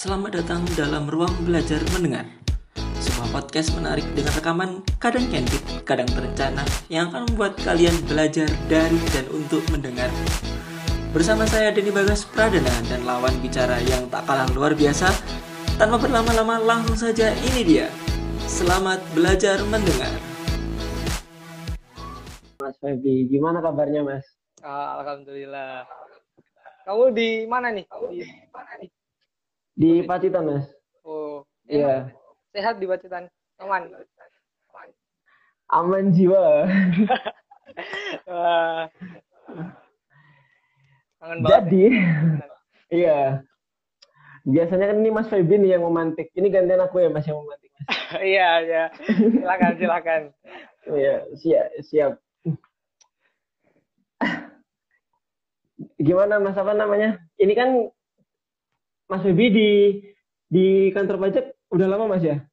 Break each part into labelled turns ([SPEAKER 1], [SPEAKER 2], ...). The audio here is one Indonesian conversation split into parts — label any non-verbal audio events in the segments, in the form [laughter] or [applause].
[SPEAKER 1] Selamat datang dalam ruang belajar mendengar. Sebuah podcast menarik dengan rekaman kadang candid, kadang terencana yang akan membuat kalian belajar dari dan untuk mendengar. Bersama saya Denny Bagas Pradana dan lawan bicara yang tak kalah luar biasa. Tanpa berlama-lama langsung saja ini dia. Selamat belajar mendengar.
[SPEAKER 2] Mas Febi, gimana kabarnya Mas?
[SPEAKER 3] Ah, Alhamdulillah. Kamu di mana nih? Di,
[SPEAKER 2] Di Pacitan Mas?
[SPEAKER 3] oh,
[SPEAKER 2] Iya.
[SPEAKER 3] sehat di Pacitan. Aman.
[SPEAKER 2] Aman jiwa. Jadi, [laughs] iya. Biasanya kan ini Mas Febi nih yang memantik. Ini gantian aku ya Mas yang memantik. Mas. [laughs]
[SPEAKER 3] Iya, iya. Silakan, silakan.
[SPEAKER 2] Iya, siap, siap. Gimana Mas apa namanya? Ini kan Mas Febi di di kantor pajak udah lama Mas ya?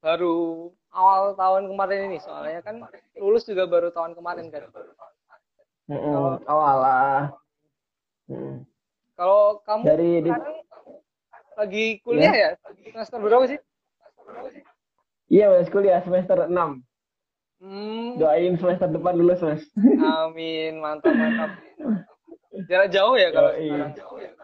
[SPEAKER 3] Baru awal tahun kemarin ini soalnya kan lulus juga baru tahun kemarin kan.
[SPEAKER 2] Oh alah. Mm.
[SPEAKER 3] Kalau kamu
[SPEAKER 2] Dari di-
[SPEAKER 3] lagi kuliah ya? Semester berapa sih?
[SPEAKER 2] Iya Mas, kuliah semester 6.
[SPEAKER 3] Hmm,
[SPEAKER 2] Doain semester depan lulus Mas.
[SPEAKER 3] amin, mantap, mantap. Jarak jauh ya kalau
[SPEAKER 2] Yoi.
[SPEAKER 3] sekarang?
[SPEAKER 2] Mm-mm,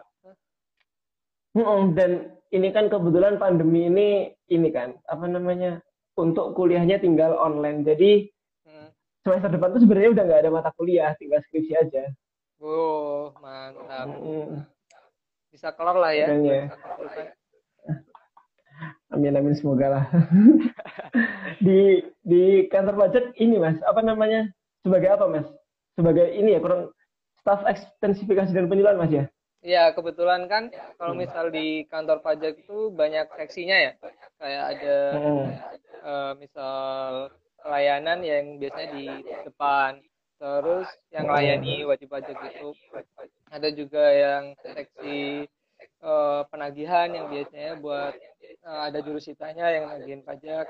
[SPEAKER 2] Dan ini kan kebetulan pandemi ini ini kan apa namanya untuk kuliahnya tinggal online. Jadi
[SPEAKER 3] Hmm.
[SPEAKER 2] semester depan tuh sebenarnya udah nggak ada mata kuliah, tinggal skripsi aja.
[SPEAKER 3] Oh, mantap.
[SPEAKER 2] Mm-mm.
[SPEAKER 3] Bisa kelar lah ya.
[SPEAKER 2] Makanya. Amin amin semoga lah. [laughs] di di kantor pajak ini mas apa namanya sebagai apa mas? Sebagai ini ya kurang staff ekstensifikasi dan penjualan mas ya?
[SPEAKER 3] Iya, kebetulan kan kalau misal di kantor pajak itu banyak seksinya ya. Kayak ada
[SPEAKER 2] Mm.
[SPEAKER 3] eh, misal layanan yang biasanya di depan. Terus yang layani wajib pajak itu ada juga yang seksi eh, penagihan yang biasanya buat eh, ada jurusitanya yang nagihin pajak.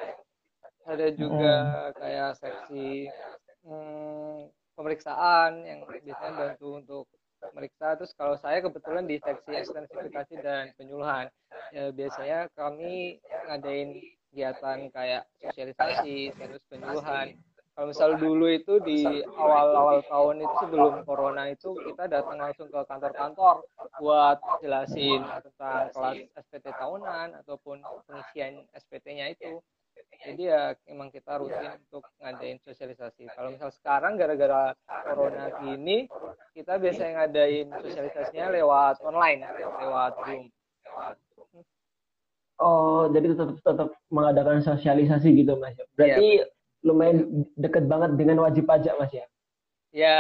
[SPEAKER 3] Ada juga kayak seksi hmm, pemeriksaan yang biasanya bantu untuk meriksa terus kalau saya kebetulan di seksi ekstensifikasi dan penyuluhan. Ya biasanya kami ngadain kegiatan kayak sosialisasi terus penyuluhan. Kalau misal dulu itu di awal-awal tahun itu sebelum corona itu kita datang langsung ke kantor-kantor buat jelasin tentang kelas SPT tahunan ataupun pengisian SPT-nya itu jadi ya emang kita rutin untuk ngadain sosialisasi. Kalau misal sekarang gara-gara corona gini, kita biasanya ngadain sosialisasinya lewat online, lewat Zoom.
[SPEAKER 2] Oh, jadi tetap tetap mengadakan sosialisasi gitu mas. ya? Berarti lumayan deket banget dengan wajib pajak mas ya?
[SPEAKER 3] Ya,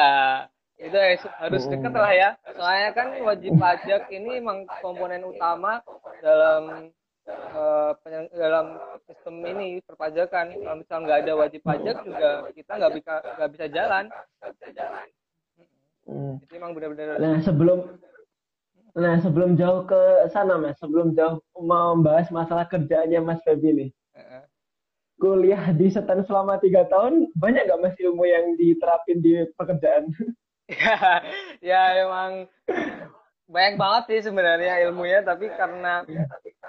[SPEAKER 3] itu harus- harus dekat lah ya. Soalnya kan wajib pajak ini emang komponen utama dalam penye- dalam sistem ini perpajakan. Kalau misal nggak ada wajib pajak juga kita nggak bisa nggak bisa jalan.
[SPEAKER 2] Hmm.
[SPEAKER 3] Itu emang benar-benar
[SPEAKER 2] Nah sebelum nah sebelum jauh ke sana mas, sebelum jauh membahas masalah kerjaannya mas Febi nih, kuliah di setan selama tiga tahun banyak nggak mas ilmu yang diterapin di pekerjaan?
[SPEAKER 3] ya, ya emang banyak banget sih sebenarnya ilmunya tapi karena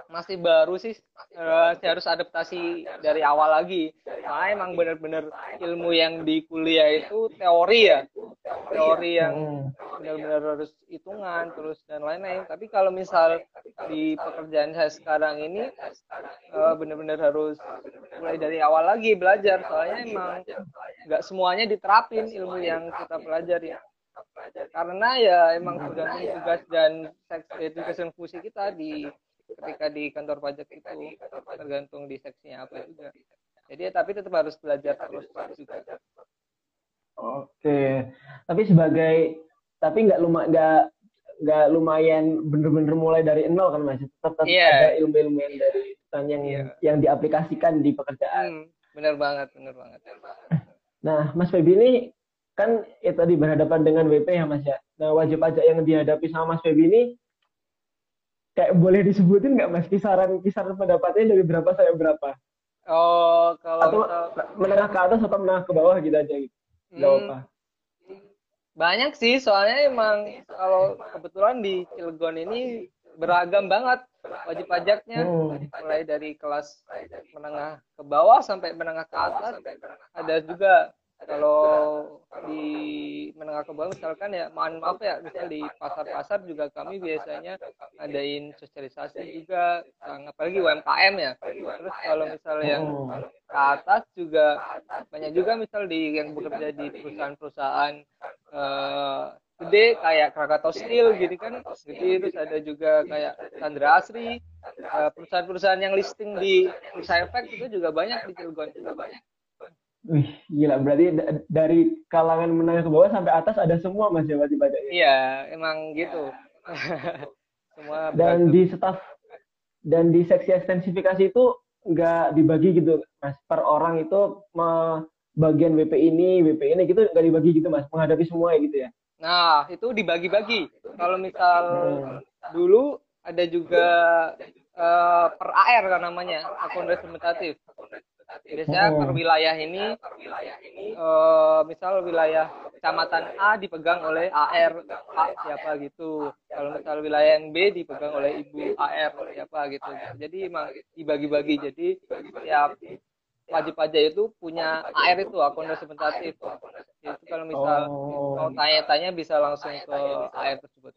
[SPEAKER 3] masih baru sih saya harus adaptasi dari awal lagi. Soalnya emang bener-bener ilmu yang di kuliah itu teori ya. Teori yang
[SPEAKER 2] Hmm.
[SPEAKER 3] benar-benar harus hitungan terus dan lain-lain. Tapi kalau misal di pekerjaan saya sekarang ini eh, benar-benar harus mulai dari awal lagi belajar. Soalnya emang nggak semuanya diterapin ilmu yang kita pelajari. Karena ya emang tergantung tugas dan seks education fungsi kita di ketika di kantor pajak itu tergantung di seksinya apa juga jadi ya, tapi tetap harus belajar terus juga
[SPEAKER 2] Oke, tapi sebagai tapi nggak luma nggak nggak lumayan bener-bener mulai dari nol kan mas? Tetap, tetap
[SPEAKER 3] Iya.
[SPEAKER 2] ada ilmu-ilmu yang dari yang
[SPEAKER 3] Iya.
[SPEAKER 2] yang diaplikasikan di pekerjaan.
[SPEAKER 3] hmm, bener banget bener banget
[SPEAKER 2] Nah, Mas Febi ini kan ya tadi berhadapan dengan WP ya Mas ya. Nah, wajib pajak yang dihadapi sama Mas Febi ini kayak boleh disebutin nggak Mas kisaran kisaran pendapatnya dari berapa sampai berapa?
[SPEAKER 3] oh kalau
[SPEAKER 2] Atau
[SPEAKER 3] misal-
[SPEAKER 2] menengah ke atas atau menengah ke bawah gitu aja gitu.
[SPEAKER 3] Hmm,
[SPEAKER 2] apa.
[SPEAKER 3] Banyak sih, soalnya emang kalau kebetulan di Cilegon ini beragam banget. wajib pajaknya hmm. mulai dari kelas menengah ke bawah sampai menengah ke atas ada juga kalau di menengah ke bawah misalkan ya mohon maaf ya misal di pasar-pasar juga kami biasanya adain sosialisasi juga apalagi UMKM ya. Terus kalau misalnya yang ke atas juga banyak juga misal di yang bekerja di perusahaan-perusahaan uh, gede kayak Krakatau Steel gitu kan. Gede terus ada juga kayak Sandra Asri eh, perusahaan-perusahaan yang listing di Bursa Efek itu juga banyak di Cilegon. juga banyak
[SPEAKER 2] Wih, gila. Berarti dari kalangan menengah ke bawah sampai atas ada semua mas ya wajib baca
[SPEAKER 3] Iya, emang gitu. [laughs]
[SPEAKER 2] semua. Dan di staff dan di seksi ekstensifikasi itu nggak dibagi gitu mas per orang itu bagian WP ini, WP ini gitu nggak dibagi gitu mas menghadapi semua ya gitu ya?
[SPEAKER 3] Nah itu dibagi-bagi. Kalau misal hmm. dulu ada juga uh, per AR kan namanya akun representatif biasanya per wilayah ini uh, misal wilayah kecamatan A dipegang oleh AR A siapa gitu. Kalau misal wilayah yang B dipegang oleh ibu AR siapa gitu. Jadi emang dibagi-bagi. Jadi setiap wajib pajak itu punya AR itu akun representatif. Itu kalau misal oh. mau tanya-tanya bisa langsung ke AR tersebut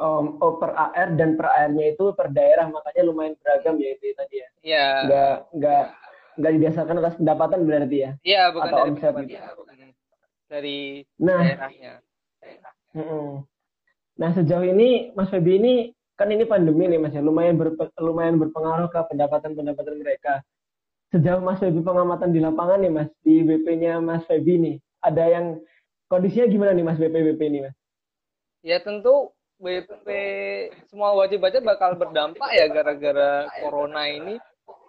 [SPEAKER 2] um, oh, per AR dan per AR-nya itu per daerah makanya lumayan beragam ya itu tadi ya.
[SPEAKER 3] Iya.
[SPEAKER 2] Enggak enggak enggak didasarkan atas pendapatan berarti ya.
[SPEAKER 3] Iya, bukan Atau dari omset gitu. Dari nah, daerahnya.
[SPEAKER 2] Nah, sejauh ini Mas Febi ini kan ini pandemi nih Mas ya, lumayan ber, lumayan berpengaruh ke pendapatan-pendapatan mereka. Sejauh Mas Febi pengamatan di lapangan nih Mas, di BP-nya Mas Febi nih, ada yang kondisinya gimana nih Mas BP BP ini Mas?
[SPEAKER 3] Ya tentu BP semua wajib baca bakal berdampak ya gara-gara corona ini.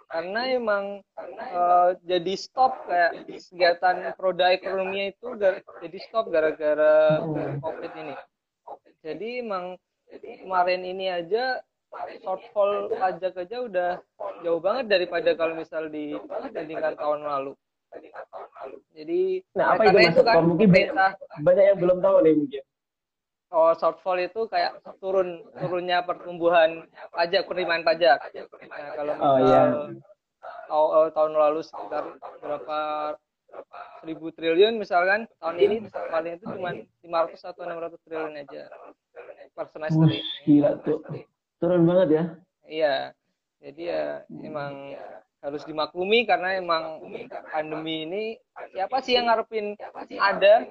[SPEAKER 3] Karena emang uh, jadi stop kayak kegiatan roda ekonominya itu jadi stop gara-gara covid ini. Jadi emang kemarin ini aja shortfall pajak aja udah jauh banget daripada kalau misal dibandingkan tahun lalu. Jadi
[SPEAKER 2] nah apa itu, itu kan mungkin banyak, banyak yang belum tahu nih mungkin
[SPEAKER 3] oh shortfall itu kayak turun turunnya pertumbuhan pajak penerimaan pajak. Nah, kalau misal oh, iya. oh, tahun lalu sekitar berapa ribu triliun misalkan tahun ini paling itu cuma 500 atau 600 triliun aja per semester
[SPEAKER 2] Ush, gila tuh turun banget ya
[SPEAKER 3] iya jadi ya emang harus dimaklumi karena emang pandemi ini siapa sih yang ngarepin ada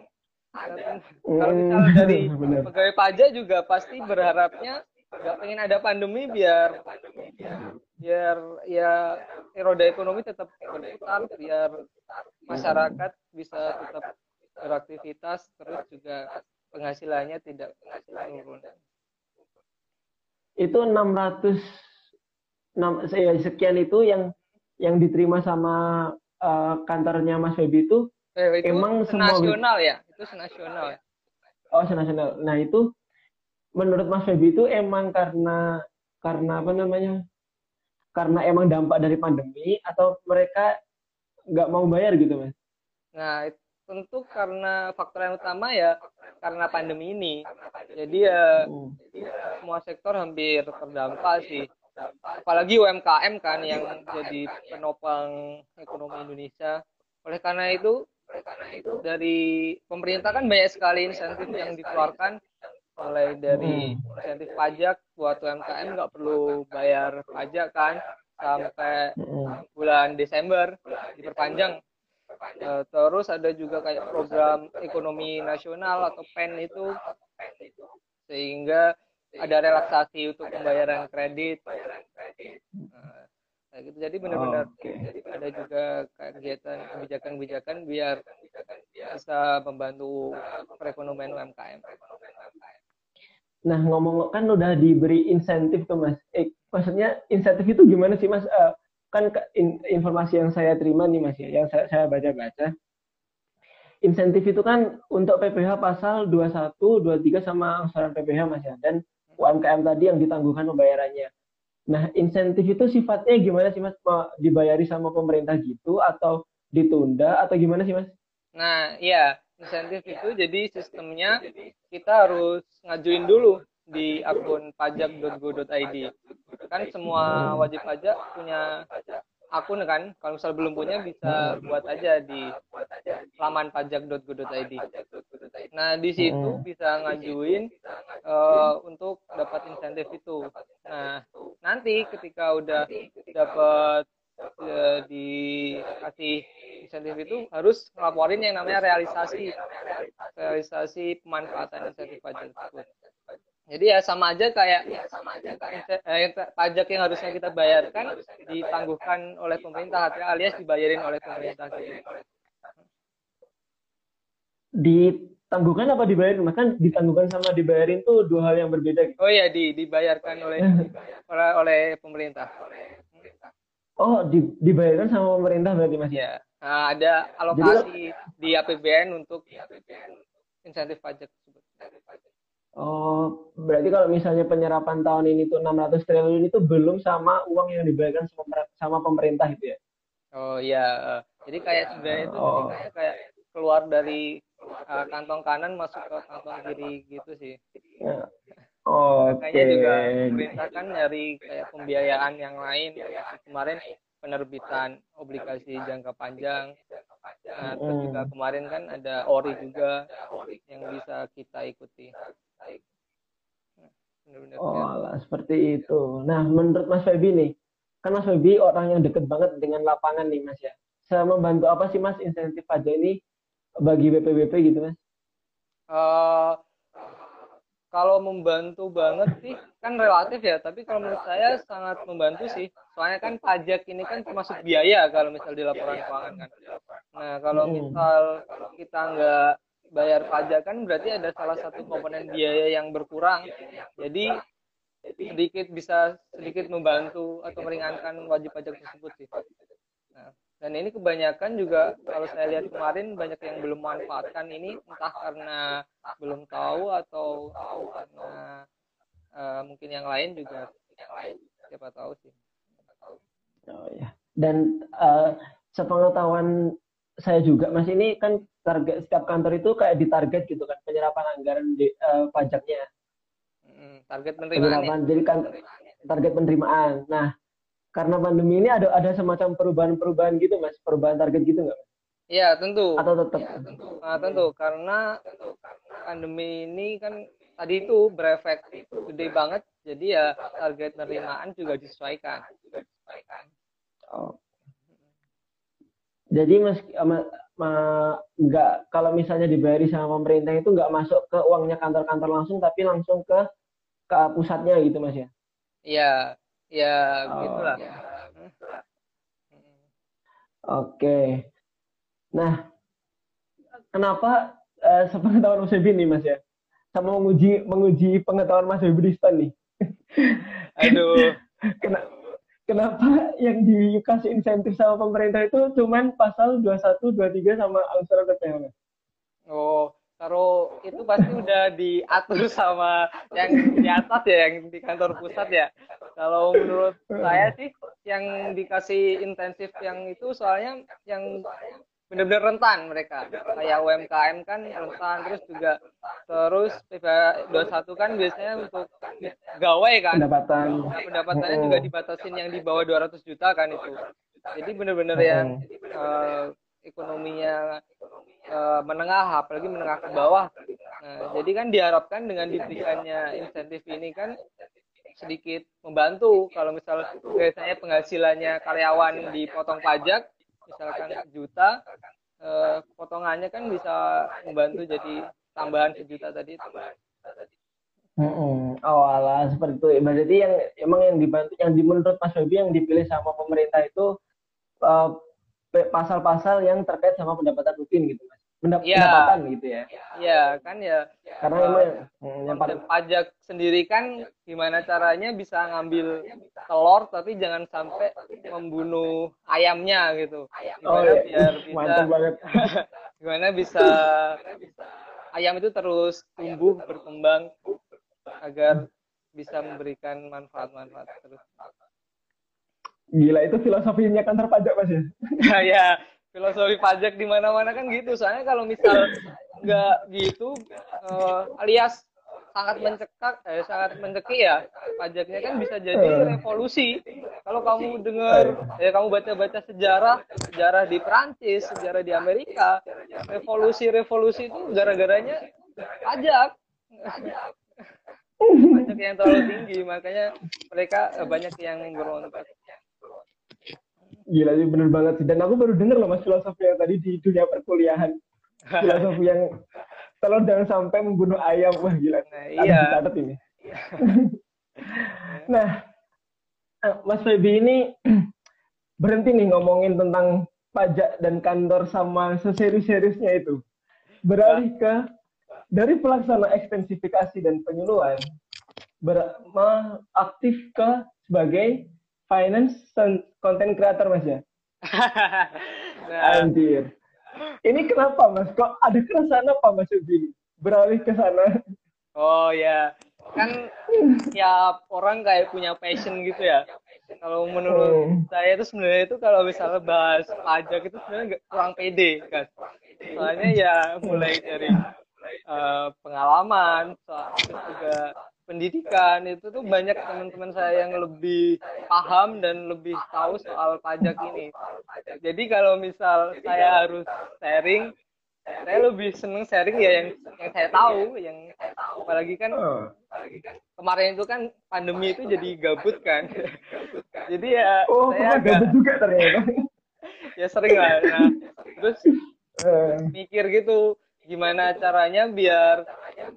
[SPEAKER 3] kalau misalnya dari [laughs] pegawai pajak juga pasti berharapnya nggak pengen ada pandemi biar biar ya roda ekonomi tetap berputar biar masyarakat bisa tetap beraktivitas terus juga penghasilannya tidak menurun.
[SPEAKER 2] Itu 600 6, sekian itu yang yang diterima sama uh, kantornya Mas Febi itu
[SPEAKER 3] Eh, itu emang nasional ya? Itu nasional ya?
[SPEAKER 2] Oh, nasional. Nah, itu menurut Mas Febi itu emang karena karena apa namanya? Karena emang dampak dari pandemi atau mereka nggak mau bayar gitu, Mas?
[SPEAKER 3] Nah, tentu karena faktor yang utama ya karena pandemi ini. Jadi ya hmm. semua sektor hampir terdampak sih. Apalagi UMKM kan yang jadi penopang ekonomi Indonesia. Oleh karena itu dari pemerintah kan banyak sekali insentif yang dikeluarkan. Mulai dari hmm. insentif pajak buat UMKM nggak perlu bayar pajak kan sampai hmm. bulan Desember diperpanjang. Uh, terus ada juga kayak program ekonomi nasional atau PEN itu. Sehingga ada relaksasi untuk pembayaran kredit. Uh, Nah, gitu. Jadi benar-benar oh, okay. ada juga kegiatan kebijakan-kebijakan biar bisa membantu perekonomian UMKM.
[SPEAKER 2] Nah, ngomong kan udah diberi insentif tuh Mas. Eh, maksudnya insentif itu gimana sih Mas? Uh, kan in, informasi yang saya terima nih Mas ya, yang saya, saya baca-baca. Insentif itu kan untuk PPH pasal 21, 23 sama angsuran PPH Mas ya. Dan UMKM tadi yang ditangguhkan pembayarannya. Nah, insentif itu sifatnya gimana sih Mas? Mau dibayari sama pemerintah gitu atau ditunda atau gimana sih Mas?
[SPEAKER 3] Nah, iya, insentif itu jadi sistemnya kita harus ngajuin dulu di akun pajak.go.id. Kan semua wajib pajak punya akun kan. Kalau misal belum punya bisa buat aja di laman pajak.go.id. Nah, di situ bisa ngajuin uh, untuk dapat insentif itu. Nah, nanti ketika udah dapat uh, dikasih insentif itu harus ngelaporin yang namanya realisasi realisasi pemanfaatan insentif pajak tersebut. Jadi ya sama aja kayak eh, pajak yang harusnya kita bayarkan ditangguhkan oleh pemerintah alias dibayarin oleh pemerintah gitu.
[SPEAKER 2] Ditangguhkan apa dibayarin? Mas kan ditangguhkan sama dibayarin tuh dua hal yang berbeda. Gitu.
[SPEAKER 3] Oh ya, di dibayarkan oleh [laughs] oleh, oleh pemerintah.
[SPEAKER 2] Oh, di, dibayarkan sama pemerintah berarti Mas?
[SPEAKER 3] Ya. Nah, ada alokasi Jadi, di APBN untuk insentif pajak.
[SPEAKER 2] Oh, berarti kalau misalnya penyerapan tahun ini tuh 600 triliun itu belum sama uang yang dibayarkan sama pemerintah itu ya?
[SPEAKER 3] Oh iya, jadi kayak sebenarnya itu oh. kayak keluar dari uh, kantong kanan masuk ke kantong kiri gitu sih.
[SPEAKER 2] Ya. Oh,
[SPEAKER 3] Kayaknya okay. juga pemerintah kan nyari kayak pembiayaan yang lain. Kemarin penerbitan obligasi jangka panjang. Nah, terus juga kemarin kan ada ORI juga yang bisa kita ikuti.
[SPEAKER 2] Benar-benar oh, lah, seperti itu. Nah, menurut Mas Febi nih, kan Mas Febi orang yang deket banget dengan lapangan nih, Mas ya. Saya membantu apa sih, Mas, insentif pajak ini bagi BPBP gitu, Mas?
[SPEAKER 3] Uh, kalau membantu banget sih, kan relatif ya. Tapi kalau menurut saya sangat membantu sih. Soalnya kan pajak ini kan termasuk biaya kalau misal di laporan keuangan kan. Nah, kalau misal kita nggak bayar pajak kan berarti ada salah satu komponen biaya yang berkurang. Jadi sedikit bisa sedikit membantu atau meringankan wajib pajak tersebut sih. Nah, dan ini kebanyakan juga kalau saya lihat kemarin banyak yang belum manfaatkan ini entah karena belum tahu atau karena uh, mungkin yang lain juga siapa tahu sih.
[SPEAKER 2] Oh ya. Dan uh, sepengetahuan saya juga Mas ini kan target setiap kantor itu kayak ditarget gitu kan penyerapan anggaran di, uh, pajaknya.
[SPEAKER 3] Hmm, target penerimaan.
[SPEAKER 2] Ya? Jadi kan target penerimaan. Nah, karena pandemi ini ada ada semacam perubahan-perubahan gitu Mas, perubahan target gitu nggak
[SPEAKER 3] Iya, tentu.
[SPEAKER 2] Atau tetap?
[SPEAKER 3] Ya, tentu. Nah, tentu karena pandemi ini kan tadi itu berefek gede banget, jadi ya target penerimaan juga disesuaikan.
[SPEAKER 2] Oh. Jadi mas, ma, ma, nggak kalau misalnya dibayari sama pemerintah itu nggak masuk ke uangnya kantor-kantor langsung, tapi langsung ke ke pusatnya gitu mas ya?
[SPEAKER 3] Iya, ya oh. gitulah.
[SPEAKER 2] Oke. Nah, kenapa uh, sepengetahuan Mas Febi nih mas ya, sama menguji menguji pengetahuan Mas Febi nih? [laughs]
[SPEAKER 3] Aduh.
[SPEAKER 2] Kenapa? kenapa yang dikasih insentif sama pemerintah itu cuman pasal 21, 23 sama Al-Surat PPH?
[SPEAKER 3] Oh, kalau itu pasti udah diatur sama yang di atas ya, yang di kantor pusat ya. Kalau menurut saya [laughs] sih, yang dikasih intensif yang itu soalnya yang benar-benar rentan mereka. Kayak UMKM kan rentan terus juga terus PPH 21 kan biasanya untuk gawe kan.
[SPEAKER 2] Pendapatan.
[SPEAKER 3] Nah, pendapatannya juga dibatasin yang di bawah 200 juta kan itu. Jadi benar-benar oh. yang uh, ekonominya uh, menengah apalagi menengah ke bawah. Nah jadi kan diharapkan dengan diberikannya insentif ini kan sedikit membantu kalau misal biasanya penghasilannya karyawan dipotong pajak misalkan sejuta eh, potongannya kan bisa membantu jadi tambahan sejuta tadi itu.
[SPEAKER 2] Oh alah seperti itu. Berarti yang emang yang dibantu, yang menurut Mas Febi yang dipilih sama pemerintah itu eh, pasal-pasal yang terkait sama pendapatan rutin gitu, Mas pendap ya. pendapatan gitu ya.
[SPEAKER 3] Iya, kan ya.
[SPEAKER 2] Karena uh, emang hmm,
[SPEAKER 3] yang pajak sendiri kan gimana caranya bisa ngambil telur tapi jangan sampai membunuh ayamnya gitu. Gimana
[SPEAKER 2] oh, iya. biar [laughs] bisa banget. [laughs]
[SPEAKER 3] gimana bisa ayam itu terus tumbuh berkembang agar bisa memberikan manfaat-manfaat terus.
[SPEAKER 2] Gila itu filosofinya kantor pajak Mas ya. [laughs]
[SPEAKER 3] ya, filosofi pajak di mana-mana kan gitu. Soalnya kalau misal nggak gitu uh, alias sangat mencekak eh, sangat mencekik ya pajaknya kan bisa jadi
[SPEAKER 2] Eh.
[SPEAKER 3] revolusi. Kalau kamu dengar ya kamu baca-baca sejarah sejarah di Prancis sejarah di Amerika revolusi revolusi itu gara-garanya pajak. Pajak yang terlalu tinggi makanya mereka eh, banyak yang berontak
[SPEAKER 2] Gila sih bener banget sih. Dan aku baru denger loh mas filosofi yang tadi di dunia perkuliahan. Filosofi yang telur jangan sampai membunuh ayam. Wah gila.
[SPEAKER 3] Nah, iya.
[SPEAKER 2] dicatat ini. [laughs] nah, eh, Mas Feby ini [clears throat] berhenti nih ngomongin tentang pajak dan kantor sama seseri-seriusnya itu. Beralih ke dari pelaksana ekstensifikasi dan penyuluhan ber, ma- aktif ke sebagai finance content creator mas ya. [laughs]
[SPEAKER 3] nah,
[SPEAKER 2] Anjir. Ini kenapa mas? Kok ada keresahan apa mas Ubi? Beralih ke sana.
[SPEAKER 3] Oh ya, kan tiap orang kayak punya passion gitu ya. Kalau menurut
[SPEAKER 2] Hmm.
[SPEAKER 3] saya itu sebenarnya itu kalau misalnya bahas pajak itu sebenarnya kurang pede kan. Soalnya ya mulai dari eh, pengalaman, so- terus juga pendidikan itu tuh banyak teman-teman saya yang lebih paham dan lebih tahu soal pajak ini. Jadi kalau misal saya harus sharing saya lebih seneng sharing ya yang yang saya tahu yang apalagi kan kemarin itu kan pandemi itu jadi gabut kan [laughs] jadi ya
[SPEAKER 2] Oh,
[SPEAKER 3] saya agak
[SPEAKER 2] gabut juga ternyata. [laughs]
[SPEAKER 3] ya sering lah nah terus
[SPEAKER 2] Eh,
[SPEAKER 3] mikir gitu gimana caranya biar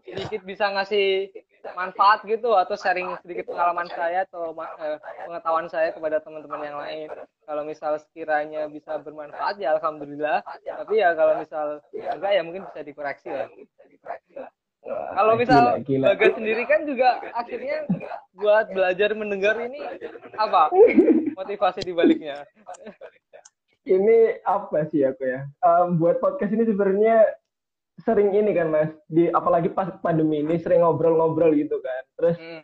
[SPEAKER 3] sedikit bisa ngasih manfaat gitu atau sharing sedikit pengalaman saya atau eh, pengetahuan saya kepada teman-teman yang lain. Kalau misal sekiranya bisa bermanfaat ya alhamdulillah. Tapi ya kalau misal enggak ya mungkin bisa dikoreksi lah. Kalau misal
[SPEAKER 2] Gila, gila.
[SPEAKER 3] Bagas sendiri kan juga akhirnya buat belajar mendengar ini apa motivasi di baliknya?
[SPEAKER 2] ini apa sih aku ya? Em, buat podcast ini sebenarnya sering ini kan mas. Di apalagi pas pandemi ini sering ngobrol-ngobrol gitu kan. Terus
[SPEAKER 3] Hmm.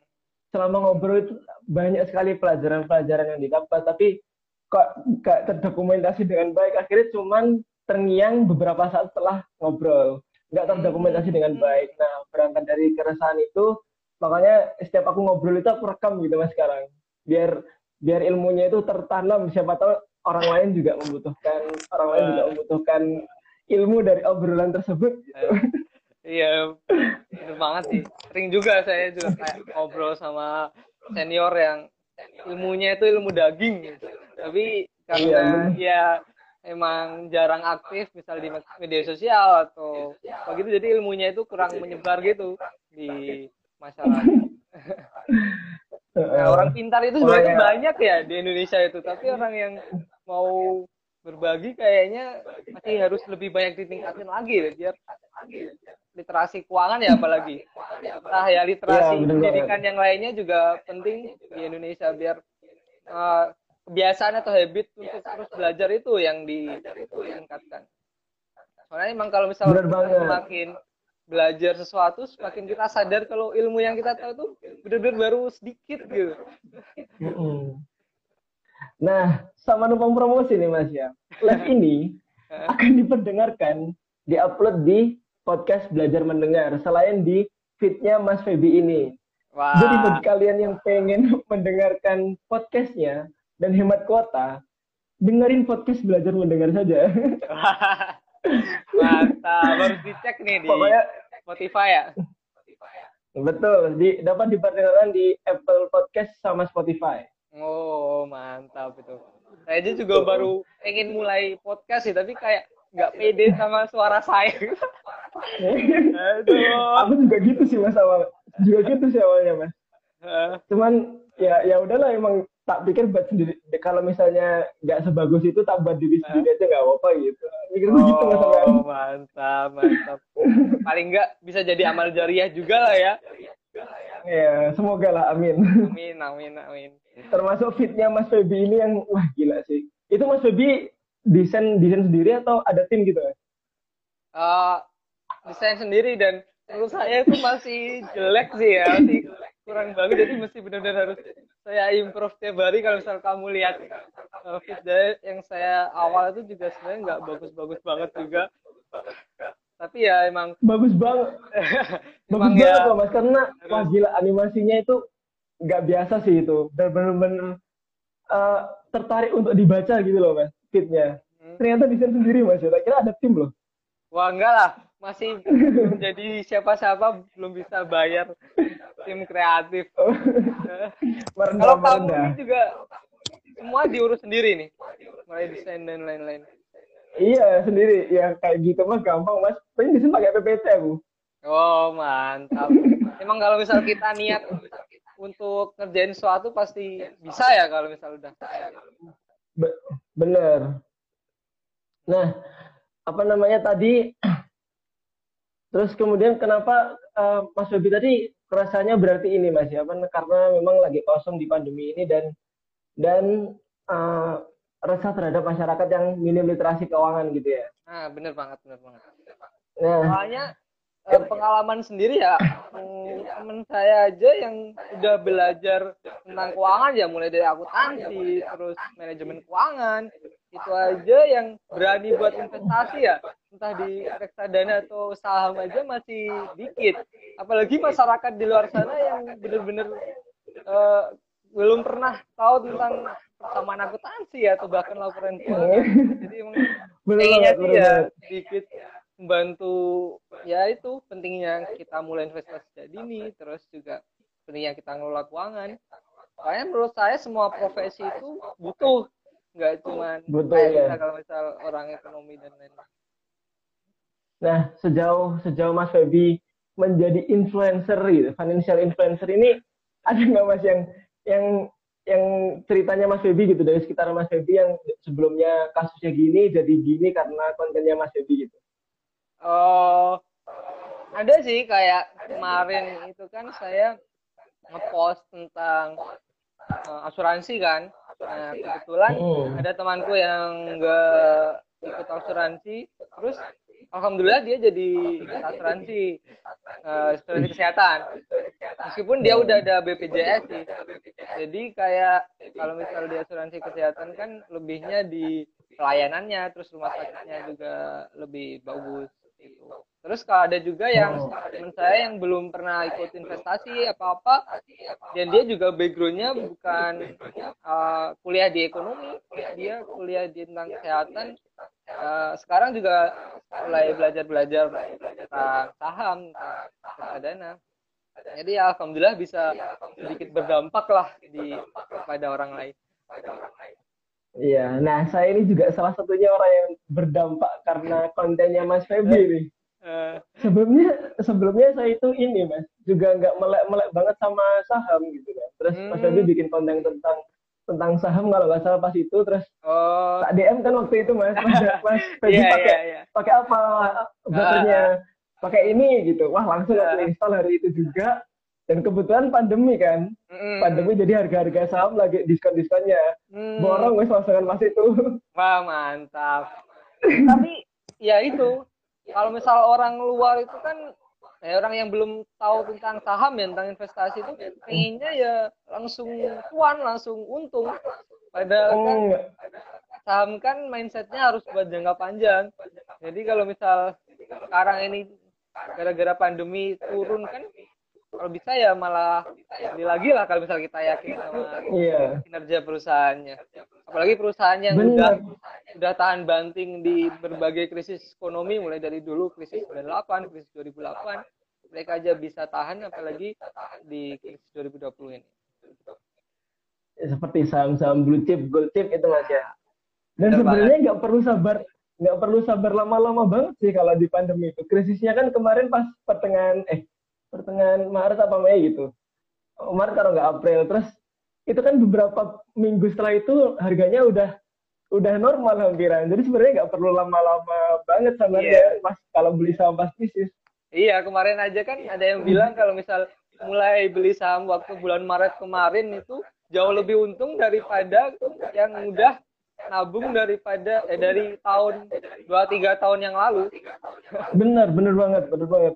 [SPEAKER 2] selama ngobrol itu banyak sekali pelajaran-pelajaran yang didapat tapi kok gak terdokumentasi dengan baik. Akhirnya cuman terngiang beberapa saat setelah ngobrol. Nggak terdokumentasi dengan baik. Nah berangkat dari keresahan itu makanya setiap aku ngobrol itu aku rekam gitu mas sekarang. Biar biar ilmunya itu tertanam. Siapa tahu orang lain juga membutuhkan orang lain juga membutuhkan ilmu dari obrolan tersebut gitu.
[SPEAKER 3] Iya, bener banget sih. Sering juga saya juga kayak ngobrol sama senior yang ilmunya itu ilmu daging. Tapi karena ya emang jarang aktif misal di media sosial atau begitu jadi ilmunya itu kurang menyebar gitu di masyarakat. [laughs] Nah, orang pintar itu sebenarnya banyak ya di Indonesia itu, tapi orang yang mau berbagi kayaknya masih harus lebih banyak ditingkatin lagi deh, biar literasi keuangan ya apalagi. Nah ya literasi
[SPEAKER 2] bener
[SPEAKER 3] pendidikan yang lainnya juga penting di Indonesia biar eh, kebiasaan atau habit untuk terus belajar itu yang ditingkatkan. Soalnya emang kalau misalnya semakin belajar sesuatu, semakin kita sadar kalau ilmu yang kita tahu itu benar-benar baru sedikit gitu.
[SPEAKER 2] Nah, sama numpang promosi nih Mas ya. Live [laughs] ini akan diperdengarkan, diupload di podcast Belajar Mendengar selain di feednya Mas Feby ini.
[SPEAKER 3] Wah.
[SPEAKER 2] Jadi bagi kalian yang pengen [laughs] mendengarkan podcastnya dan hemat kuota, dengerin podcast Belajar Mendengar saja. [laughs]
[SPEAKER 3] Mantap, harus dicek nih di
[SPEAKER 2] Pokoknya
[SPEAKER 3] Spotify ya.
[SPEAKER 2] betul, di, dapat diperdengarkan di Apple Podcast sama Spotify.
[SPEAKER 3] Oh, mantap itu. Saya aja juga baru pengen mulai podcast sih, tapi kayak nggak pede sama suara saya. Aduh.
[SPEAKER 2] Aku juga gitu sih Mas awal. Juga gitu sih awalnya Mas. Cuman ya ya udahlah emang tak pikir buat sendiri kalau misalnya nggak sebagus itu tak buat diri sendiri aja nggak apa-apa gitu mikirku gitu mas.
[SPEAKER 3] Oh, mantap, mantap. Paling nggak bisa jadi amal jariah juga lah ya.
[SPEAKER 2] Ya semoga lah amin
[SPEAKER 3] Amin, amin, amin.
[SPEAKER 2] termasuk fitnya Mas Feby ini yang wah gila sih itu Mas Feby desain desain sendiri atau ada tim gitu?
[SPEAKER 3] Eh, desain sendiri dan menurut saya itu masih jelek sih ya, masih kurang bagus. Jadi mesti benar-benar harus saya improve tiap hari. Kalau misal kamu lihat uh, fit dari yang saya awal itu juga sebenarnya nggak bagus-bagus banget juga. Tapi ya emang
[SPEAKER 2] bagus banget. [laughs] Bagus
[SPEAKER 3] emang
[SPEAKER 2] banget
[SPEAKER 3] ya
[SPEAKER 2] loh mas karena
[SPEAKER 3] Terus.
[SPEAKER 2] wah gila animasinya itu nggak biasa sih itu. Dan bener-bener eh, tertarik untuk dibaca gitu loh mas fitnya
[SPEAKER 3] Hmm.
[SPEAKER 2] ternyata desain sendiri mas ya. Kira ada tim loh.
[SPEAKER 3] Wah enggak lah. Masih belum jadi siapa-siapa belum bisa bayar tim kreatif. [laughs]
[SPEAKER 2] Merendah
[SPEAKER 3] kalau kamu juga semua diurus sendiri nih. Mulai desain dan lain-lain
[SPEAKER 2] iya sendiri. Ya kayak gitu mah gampang mas. Paling desain pakai PPT aku
[SPEAKER 3] oh mantap. [laughs] Emang kalau misal kita niat untuk ngerjain sesuatu pasti bisa ya kalau misal udah?
[SPEAKER 2] Be- bener. Nah apa namanya tadi? Terus kemudian kenapa eh, Mas Febi tadi rasanya berarti ini Mas ya? Karena memang lagi kosong di pandemi ini dan dan eh, resah terhadap masyarakat yang minim literasi keuangan gitu ya.
[SPEAKER 3] Nah bener banget bener banget.
[SPEAKER 2] Nah
[SPEAKER 3] soalnya eh, pengalaman sendiri ya hmm, temen saya aja yang udah belajar tentang keuangan ya mulai dari akuntansi terus manajemen keuangan itu aja yang berani buat investasi ya. Entah di reksadana atau saham aja masih dikit. Apalagi masyarakat di luar sana yang bener-bener eh, belum pernah tahu tentang persamaan akuntansi atau bahkan laporan keuangan. Jadi emang pentingnya sih ya sedikit membantu ya itu pentingnya kita mulai investasi jadi ini terus juga pentingnya kita ngelola keuangan. Soalnya menurut saya semua profesi itu butuh nggak cuma
[SPEAKER 2] Butuh, ya.
[SPEAKER 3] kalau misal orang ekonomi dan lain-lain.
[SPEAKER 2] Nah, sejauh sejauh Mas Febi menjadi influencer gitu, financial influencer ini ada nggak Mas yang yang yang ceritanya Mas Febi gitu dari sekitar Mas Febi yang sebelumnya kasusnya gini jadi gini karena kontennya Mas Febi gitu.
[SPEAKER 3] Oh, ada sih kayak kemarin itu kan saya ngepost tentang eh, asuransi kan. Nah, kebetulan
[SPEAKER 2] Hmm.
[SPEAKER 3] ada temanku yang enggak ikut asuransi, terus alhamdulillah dia jadi asuransi asuransi kesehatan. Meskipun dia udah ada BPJS sih. Jadi kayak kalau misal di asuransi kesehatan kan lebihnya di pelayanannya, terus rumah sakitnya juga lebih bagus gitu. Terus kalau ada juga yang teman saya yang belum pernah ikut investasi apa-apa, dan dia juga backgroundnya bukan uh, kuliah di ekonomi, dia kuliah di tentang kesehatan. Uh, sekarang juga mulai belajar-belajar tentang saham, tentang reksadana. Jadi ya, alhamdulillah bisa sedikit berdampak lah di pada orang lain.
[SPEAKER 2] Iya, nah saya ini juga salah satunya orang yang berdampak karena kontennya Mas Febi nih.
[SPEAKER 3] Uh,
[SPEAKER 2] Sebelumnya sebelumnya saya itu ini Mas juga nggak melek-melek banget sama saham gitu kan. Terus Mas
[SPEAKER 3] Hmm.
[SPEAKER 2] Febi bikin konten tentang tentang saham kalau nggak salah pas itu terus
[SPEAKER 3] oh,
[SPEAKER 2] tak DM kan waktu itu mas. Mas, mas. [laughs] Febi
[SPEAKER 3] iya
[SPEAKER 2] pakai
[SPEAKER 3] iya iya.
[SPEAKER 2] pakai apa? Browsernya pakai ini gitu. Wah langsung aku
[SPEAKER 3] Ah.
[SPEAKER 2] install hari itu juga. Dan kebetulan pandemi kan.
[SPEAKER 3] Mm-mm.
[SPEAKER 2] pandemi jadi harga-harga saham lagi diskon-diskonnya.
[SPEAKER 3] Hmm.
[SPEAKER 2] borong wes langsungan mas itu. [laughs]
[SPEAKER 3] Wah mantap. Tapi ya itu. Kalau misal orang luar itu kan ya orang yang belum tahu tentang saham ya tentang investasi itu pengennya ya langsung cuan langsung untung. Padahal kan
[SPEAKER 2] oh,
[SPEAKER 3] saham kan mindsetnya harus buat jangka panjang. Jadi kalau misal sekarang ini gara-gara pandemi turun kan kalau bisa ya malah beli lagi lah kalau misal kita yakin sama
[SPEAKER 2] iya
[SPEAKER 3] kinerja perusahaannya. Apalagi perusahaannya yang udah udah tahan banting di berbagai krisis ekonomi mulai dari dulu krisis 98, krisis 2008, mereka aja bisa tahan apalagi di krisis 2020 ini.
[SPEAKER 2] seperti saham-saham blue chip gold chip itu mas ya. Dan
[SPEAKER 3] Benar
[SPEAKER 2] sebenarnya nggak perlu sabar nggak perlu sabar lama-lama banget sih kalau di pandemi itu. Krisisnya kan kemarin pas pertengahan eh pertengahan Maret apa Mei gitu. Maret kalau nggak April terus itu kan beberapa minggu setelah itu harganya udah udah normal hampiran jadi sebenarnya nggak perlu lama-lama banget sabarnya pas kalau beli saham pas krisis
[SPEAKER 3] Iya, kemarin aja kan ada yang bilang kalau misal mulai beli saham waktu bulan Maret kemarin itu jauh lebih untung daripada yang udah nabung daripada eh, dari tahun 2-3 tahun yang lalu.
[SPEAKER 2] bener bener banget bener banget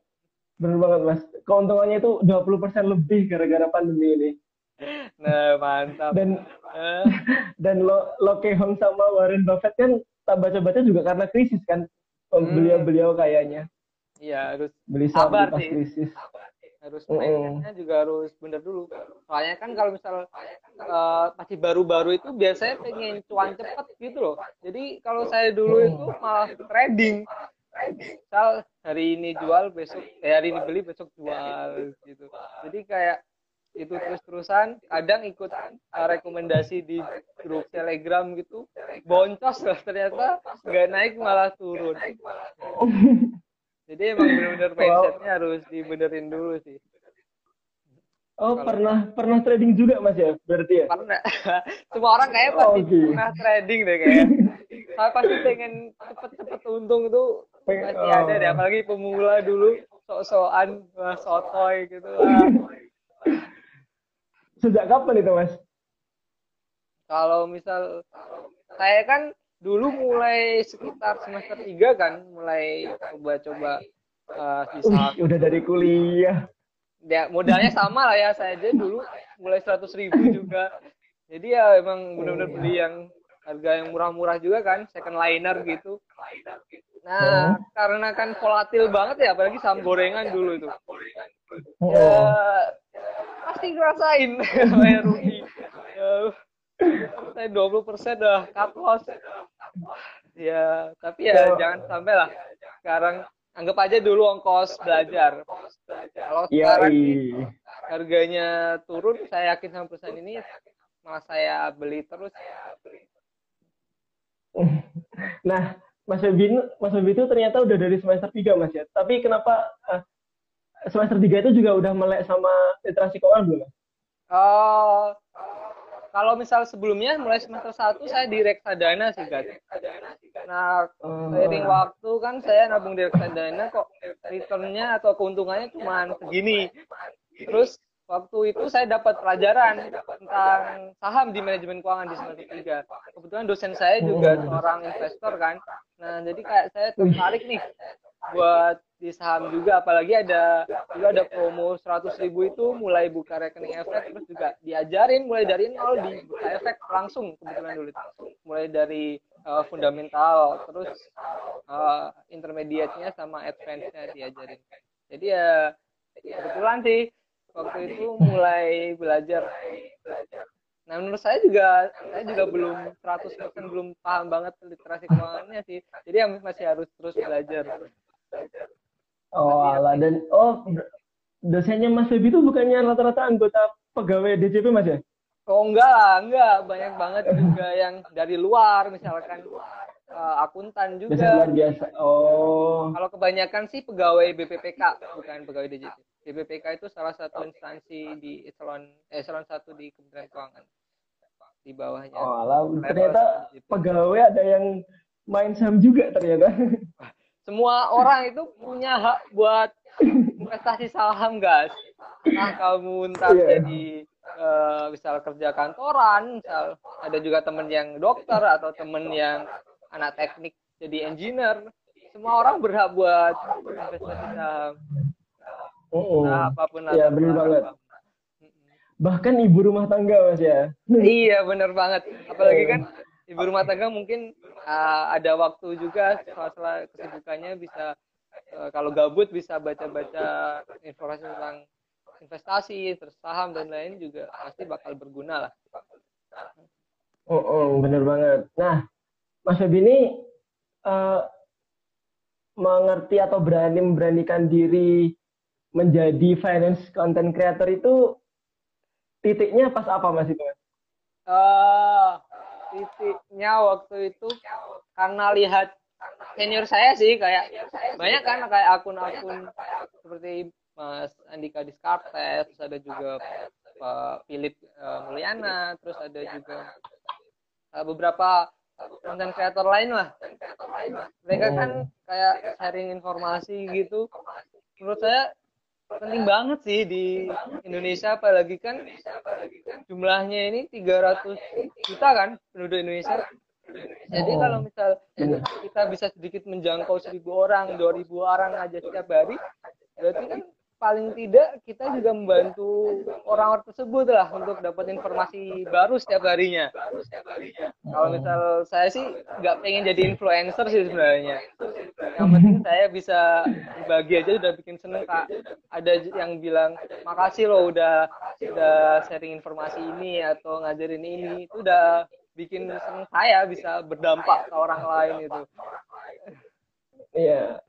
[SPEAKER 2] bener banget mas keuntungannya itu 20% lebih gara-gara pandemi ini
[SPEAKER 3] Nah, mantap.
[SPEAKER 2] dan
[SPEAKER 3] Eh, [laughs]
[SPEAKER 2] dan lo lo Hong sama Warren Buffett kan tak baca-baca juga karena krisis kan
[SPEAKER 3] Hmm.
[SPEAKER 2] beliau-beliau kayaknya
[SPEAKER 3] iya harus
[SPEAKER 2] beli
[SPEAKER 3] Sabar sih.
[SPEAKER 2] krisis.
[SPEAKER 3] Harus mindsetnya juga harus bener dulu. Soalnya kan kalau misal eh, masih baru-baru itu biasanya pengen cuan cepet gitu loh. Jadi kalau saya dulu itu malah trading. Misal hari ini jual besok eh, hari ini beli besok jual gitu. Jadi kayak itu terus-terusan kadang ikut eh, rekomendasi di grup telegram gitu boncos lah ternyata nggak naik malah turun [laughs] jadi emang bener-bener
[SPEAKER 2] Wow.
[SPEAKER 3] mindsetnya harus dibenerin dulu sih
[SPEAKER 2] oh
[SPEAKER 3] Kalau-
[SPEAKER 2] pernah pernah trading juga mas ya berarti ya
[SPEAKER 3] karena [laughs] semua orang kayak
[SPEAKER 2] Oh,
[SPEAKER 3] pasti
[SPEAKER 2] oke.
[SPEAKER 3] pernah trading deh kayak [laughs] saya pasti pengen cepet-cepet untung itu
[SPEAKER 2] Pengen-
[SPEAKER 3] pasti
[SPEAKER 2] oh.
[SPEAKER 3] ada deh apalagi pemula dulu sok-sokan sotoy gitu [laughs]
[SPEAKER 2] sejak kapan itu mas
[SPEAKER 3] kalau misal saya kan dulu mulai sekitar semester 3 kan mulai coba-coba uh,
[SPEAKER 2] udah dari kuliah.
[SPEAKER 3] Ya modalnya sama lah ya saya aja dulu mulai seratus ribu juga. Jadi ya emang benar-benar beli yang harga yang murah-murah juga kan second liner gitu. Nah karena kan volatil banget ya apalagi saham gorengan dulu itu ya pasti ngerasain [laughs] rugi ya, saya 20 persen dah cut loss ya tapi ya
[SPEAKER 2] Ya.
[SPEAKER 3] jangan sampai lah sekarang anggap aja dulu ongkos belajar kalau sekarang harganya turun saya yakin sama perusahaan ini malah saya beli terus
[SPEAKER 2] Nah, Mas Febi, Mas Febi itu ternyata udah dari semester 3 Mas ya. Tapi kenapa eh, semester 3 itu juga udah melek sama literasi keuangan belum? Mas?
[SPEAKER 3] Oh, kalau misal sebelumnya mulai semester 1 saya di reksadana sih guys. Nah,
[SPEAKER 2] Oh.
[SPEAKER 3] seiring waktu kan saya nabung di reksadana kok returnnya atau keuntungannya cuma segini. Terus waktu itu saya dapat pelajaran tentang saham di manajemen keuangan di semester 3. Kebetulan dosen saya juga
[SPEAKER 2] Oh.
[SPEAKER 3] seorang investor kan. Nah, jadi kayak saya tertarik nih buat di saham juga apalagi ada juga ada promo 100.000 ribu itu mulai buka rekening efek terus juga diajarin mulai dari nol di buka efek langsung kebetulan dulu mulai dari uh, fundamental terus uh, intermediate-nya sama advance-nya diajarin. Jadi ya kebetulan sih waktu itu mulai belajar. Nah menurut saya juga saya juga belum 100% belum paham banget literasi keuangannya sih. Jadi ya masih harus terus belajar
[SPEAKER 2] Oh, alah. Dan, oh, dosennya Mas Febi itu bukannya rata-rata anggota pegawai DJP Mas ya?
[SPEAKER 3] Oh enggak lah, enggak banyak banget juga yang dari luar, misalkan uh, akuntan
[SPEAKER 2] Dosen
[SPEAKER 3] juga.
[SPEAKER 2] luar biasa. Oh,
[SPEAKER 3] Kalau kebanyakan sih pegawai BPPK, bukan pegawai DJP. BPPK itu salah satu instansi di eselon eh, eselon satu di Kementerian Keuangan di bawahnya.
[SPEAKER 2] oh.
[SPEAKER 3] Level
[SPEAKER 2] Ternyata pegawai ada yang main saham juga ternyata.
[SPEAKER 3] Semua orang itu punya hak buat investasi saham, guys. Nah, kamu ntar
[SPEAKER 2] Iya.
[SPEAKER 3] jadi eh, misal kerja kantoran, misal ada juga temen yang dokter atau temen yang anak teknik jadi engineer. Semua orang berhak buat investasi saham.
[SPEAKER 2] Oh,
[SPEAKER 3] Nah, apa
[SPEAKER 2] pun
[SPEAKER 3] Iya,
[SPEAKER 2] bener
[SPEAKER 3] belakang
[SPEAKER 2] banget. Bahkan ibu rumah tangga Mas ya.
[SPEAKER 3] Iya bener banget. Apalagi kan ibu rumah tangga mungkin uh, ada waktu juga sela-sela kesibukannya bisa uh, kalau gabut bisa baca-baca informasi tentang investasi, terus saham dan lain juga pasti bakal berguna lah.
[SPEAKER 2] Oh, oh, bener banget. Nah, Mas Febi ini eh, mengerti atau berani memberanikan diri menjadi finance content creator itu titiknya pas apa Mas itu? Mas?
[SPEAKER 3] Titiknya waktu itu karena lihat senior saya sih kayak banyak kan kayak akun-akun seperti Mas Andika Diskartes, terus ada juga Pak Philip eh, Mulyana, terus ada juga eh, beberapa konten kreator lain lah. Mereka kan kayak sharing informasi gitu. Menurut saya penting banget sih di Indonesia apalagi kan jumlahnya ini 300 juta kan penduduk Indonesia. Jadi
[SPEAKER 2] Oh.
[SPEAKER 3] kalau misal kita bisa sedikit menjangkau 1000 orang, 2000 orang aja setiap hari, berarti kan paling tidak kita juga membantu orang-orang tersebut lah untuk dapat informasi baru setiap harinya. Kalau misal saya sih nggak pengen jadi influencer sih sebenarnya. Yang penting saya bisa berbagi aja udah bikin seneng kak. Ada yang bilang makasih loh udah udah sharing informasi ini atau ngajarin ini itu udah bikin seneng saya bisa berdampak ke orang lain itu.
[SPEAKER 2] Iya.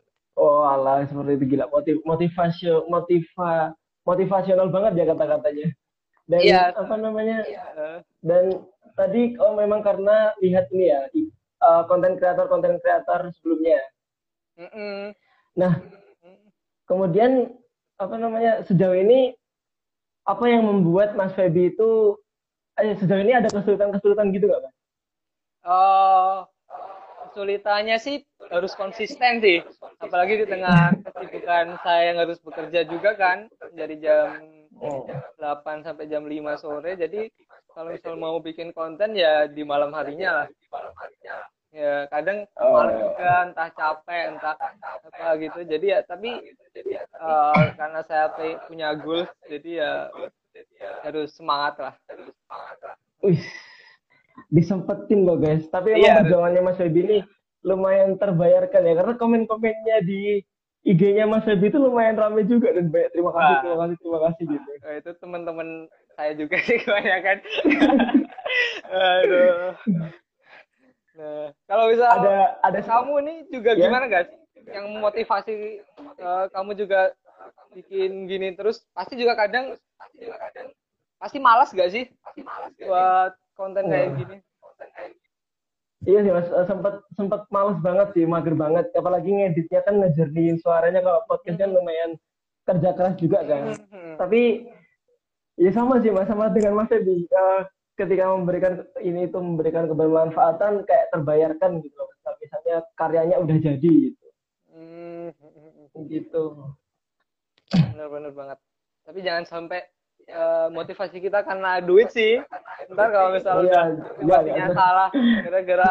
[SPEAKER 2] Oh alah seperti itu gila motiv motivasi motiva motivasional banget ya kata-katanya. Dan
[SPEAKER 3] Iya.
[SPEAKER 2] apa namanya?
[SPEAKER 3] Eh,
[SPEAKER 2] Dan tadi oh memang karena lihat ini ya uh, konten kreator konten kreator sebelumnya.
[SPEAKER 3] mm-mm.
[SPEAKER 2] Nah kemudian apa namanya sejauh ini apa yang membuat Mas Feby itu eh, sejauh ini ada kesulitan-kesulitan gitu nggak Mas?
[SPEAKER 3] Eh, kesulitannya sih harus konsisten sih apalagi di tengah kesibukan saya yang harus bekerja juga kan dari jam
[SPEAKER 2] Oh.
[SPEAKER 3] 8 sampai jam 5 sore jadi kalau misal mau bikin konten ya di malam harinya lah ya kadang
[SPEAKER 2] Oh.
[SPEAKER 3] malam juga entah capek entah apa gitu jadi ya tapi eh, karena saya punya goals jadi ya harus semangat lah
[SPEAKER 2] disempetin loh guys. Tapi emang
[SPEAKER 3] Iya.
[SPEAKER 2] perjuangannya Mas Feby ini lumayan terbayarkan ya. Karena komen-komennya di IG-nya Mas Feby itu lumayan rame juga dan banyak terima kasih, terima kasih, terima kasih gitu.
[SPEAKER 3] Eh, itu teman-teman saya juga sih kebanyakan. [laughs] Aduh. Nah, kalau bisa
[SPEAKER 2] Ada ada
[SPEAKER 3] kamu nih juga
[SPEAKER 2] Ya.
[SPEAKER 3] gimana guys? Yang motivasi eh, kamu juga bikin gini terus pasti juga kadang pasti malas gak sih buat konten kayak
[SPEAKER 2] Wah.
[SPEAKER 3] gini?
[SPEAKER 2] Iya sih Mas, Eh, sempat sempat males banget sih, mager banget. Apalagi ngeditnya kan ngejernihin suaranya kalau podcast kan lumayan kerja keras juga kan.
[SPEAKER 3] Hmm.
[SPEAKER 2] Tapi ya sama sih Mas, sama dengan Mas Feby. Eh, ketika memberikan ini itu memberikan kebermanfaatan kayak terbayarkan gitu. loh. Misalnya karyanya udah jadi gitu.
[SPEAKER 3] Hmm.
[SPEAKER 2] Gitu.
[SPEAKER 3] Bener-bener banget. Tapi jangan sampai eh, motivasi kita karena duit sih. Ntar kalau misalnya
[SPEAKER 2] Iya,
[SPEAKER 3] udah
[SPEAKER 2] iya,
[SPEAKER 3] motivasinya
[SPEAKER 2] iya.
[SPEAKER 3] salah, gara-gara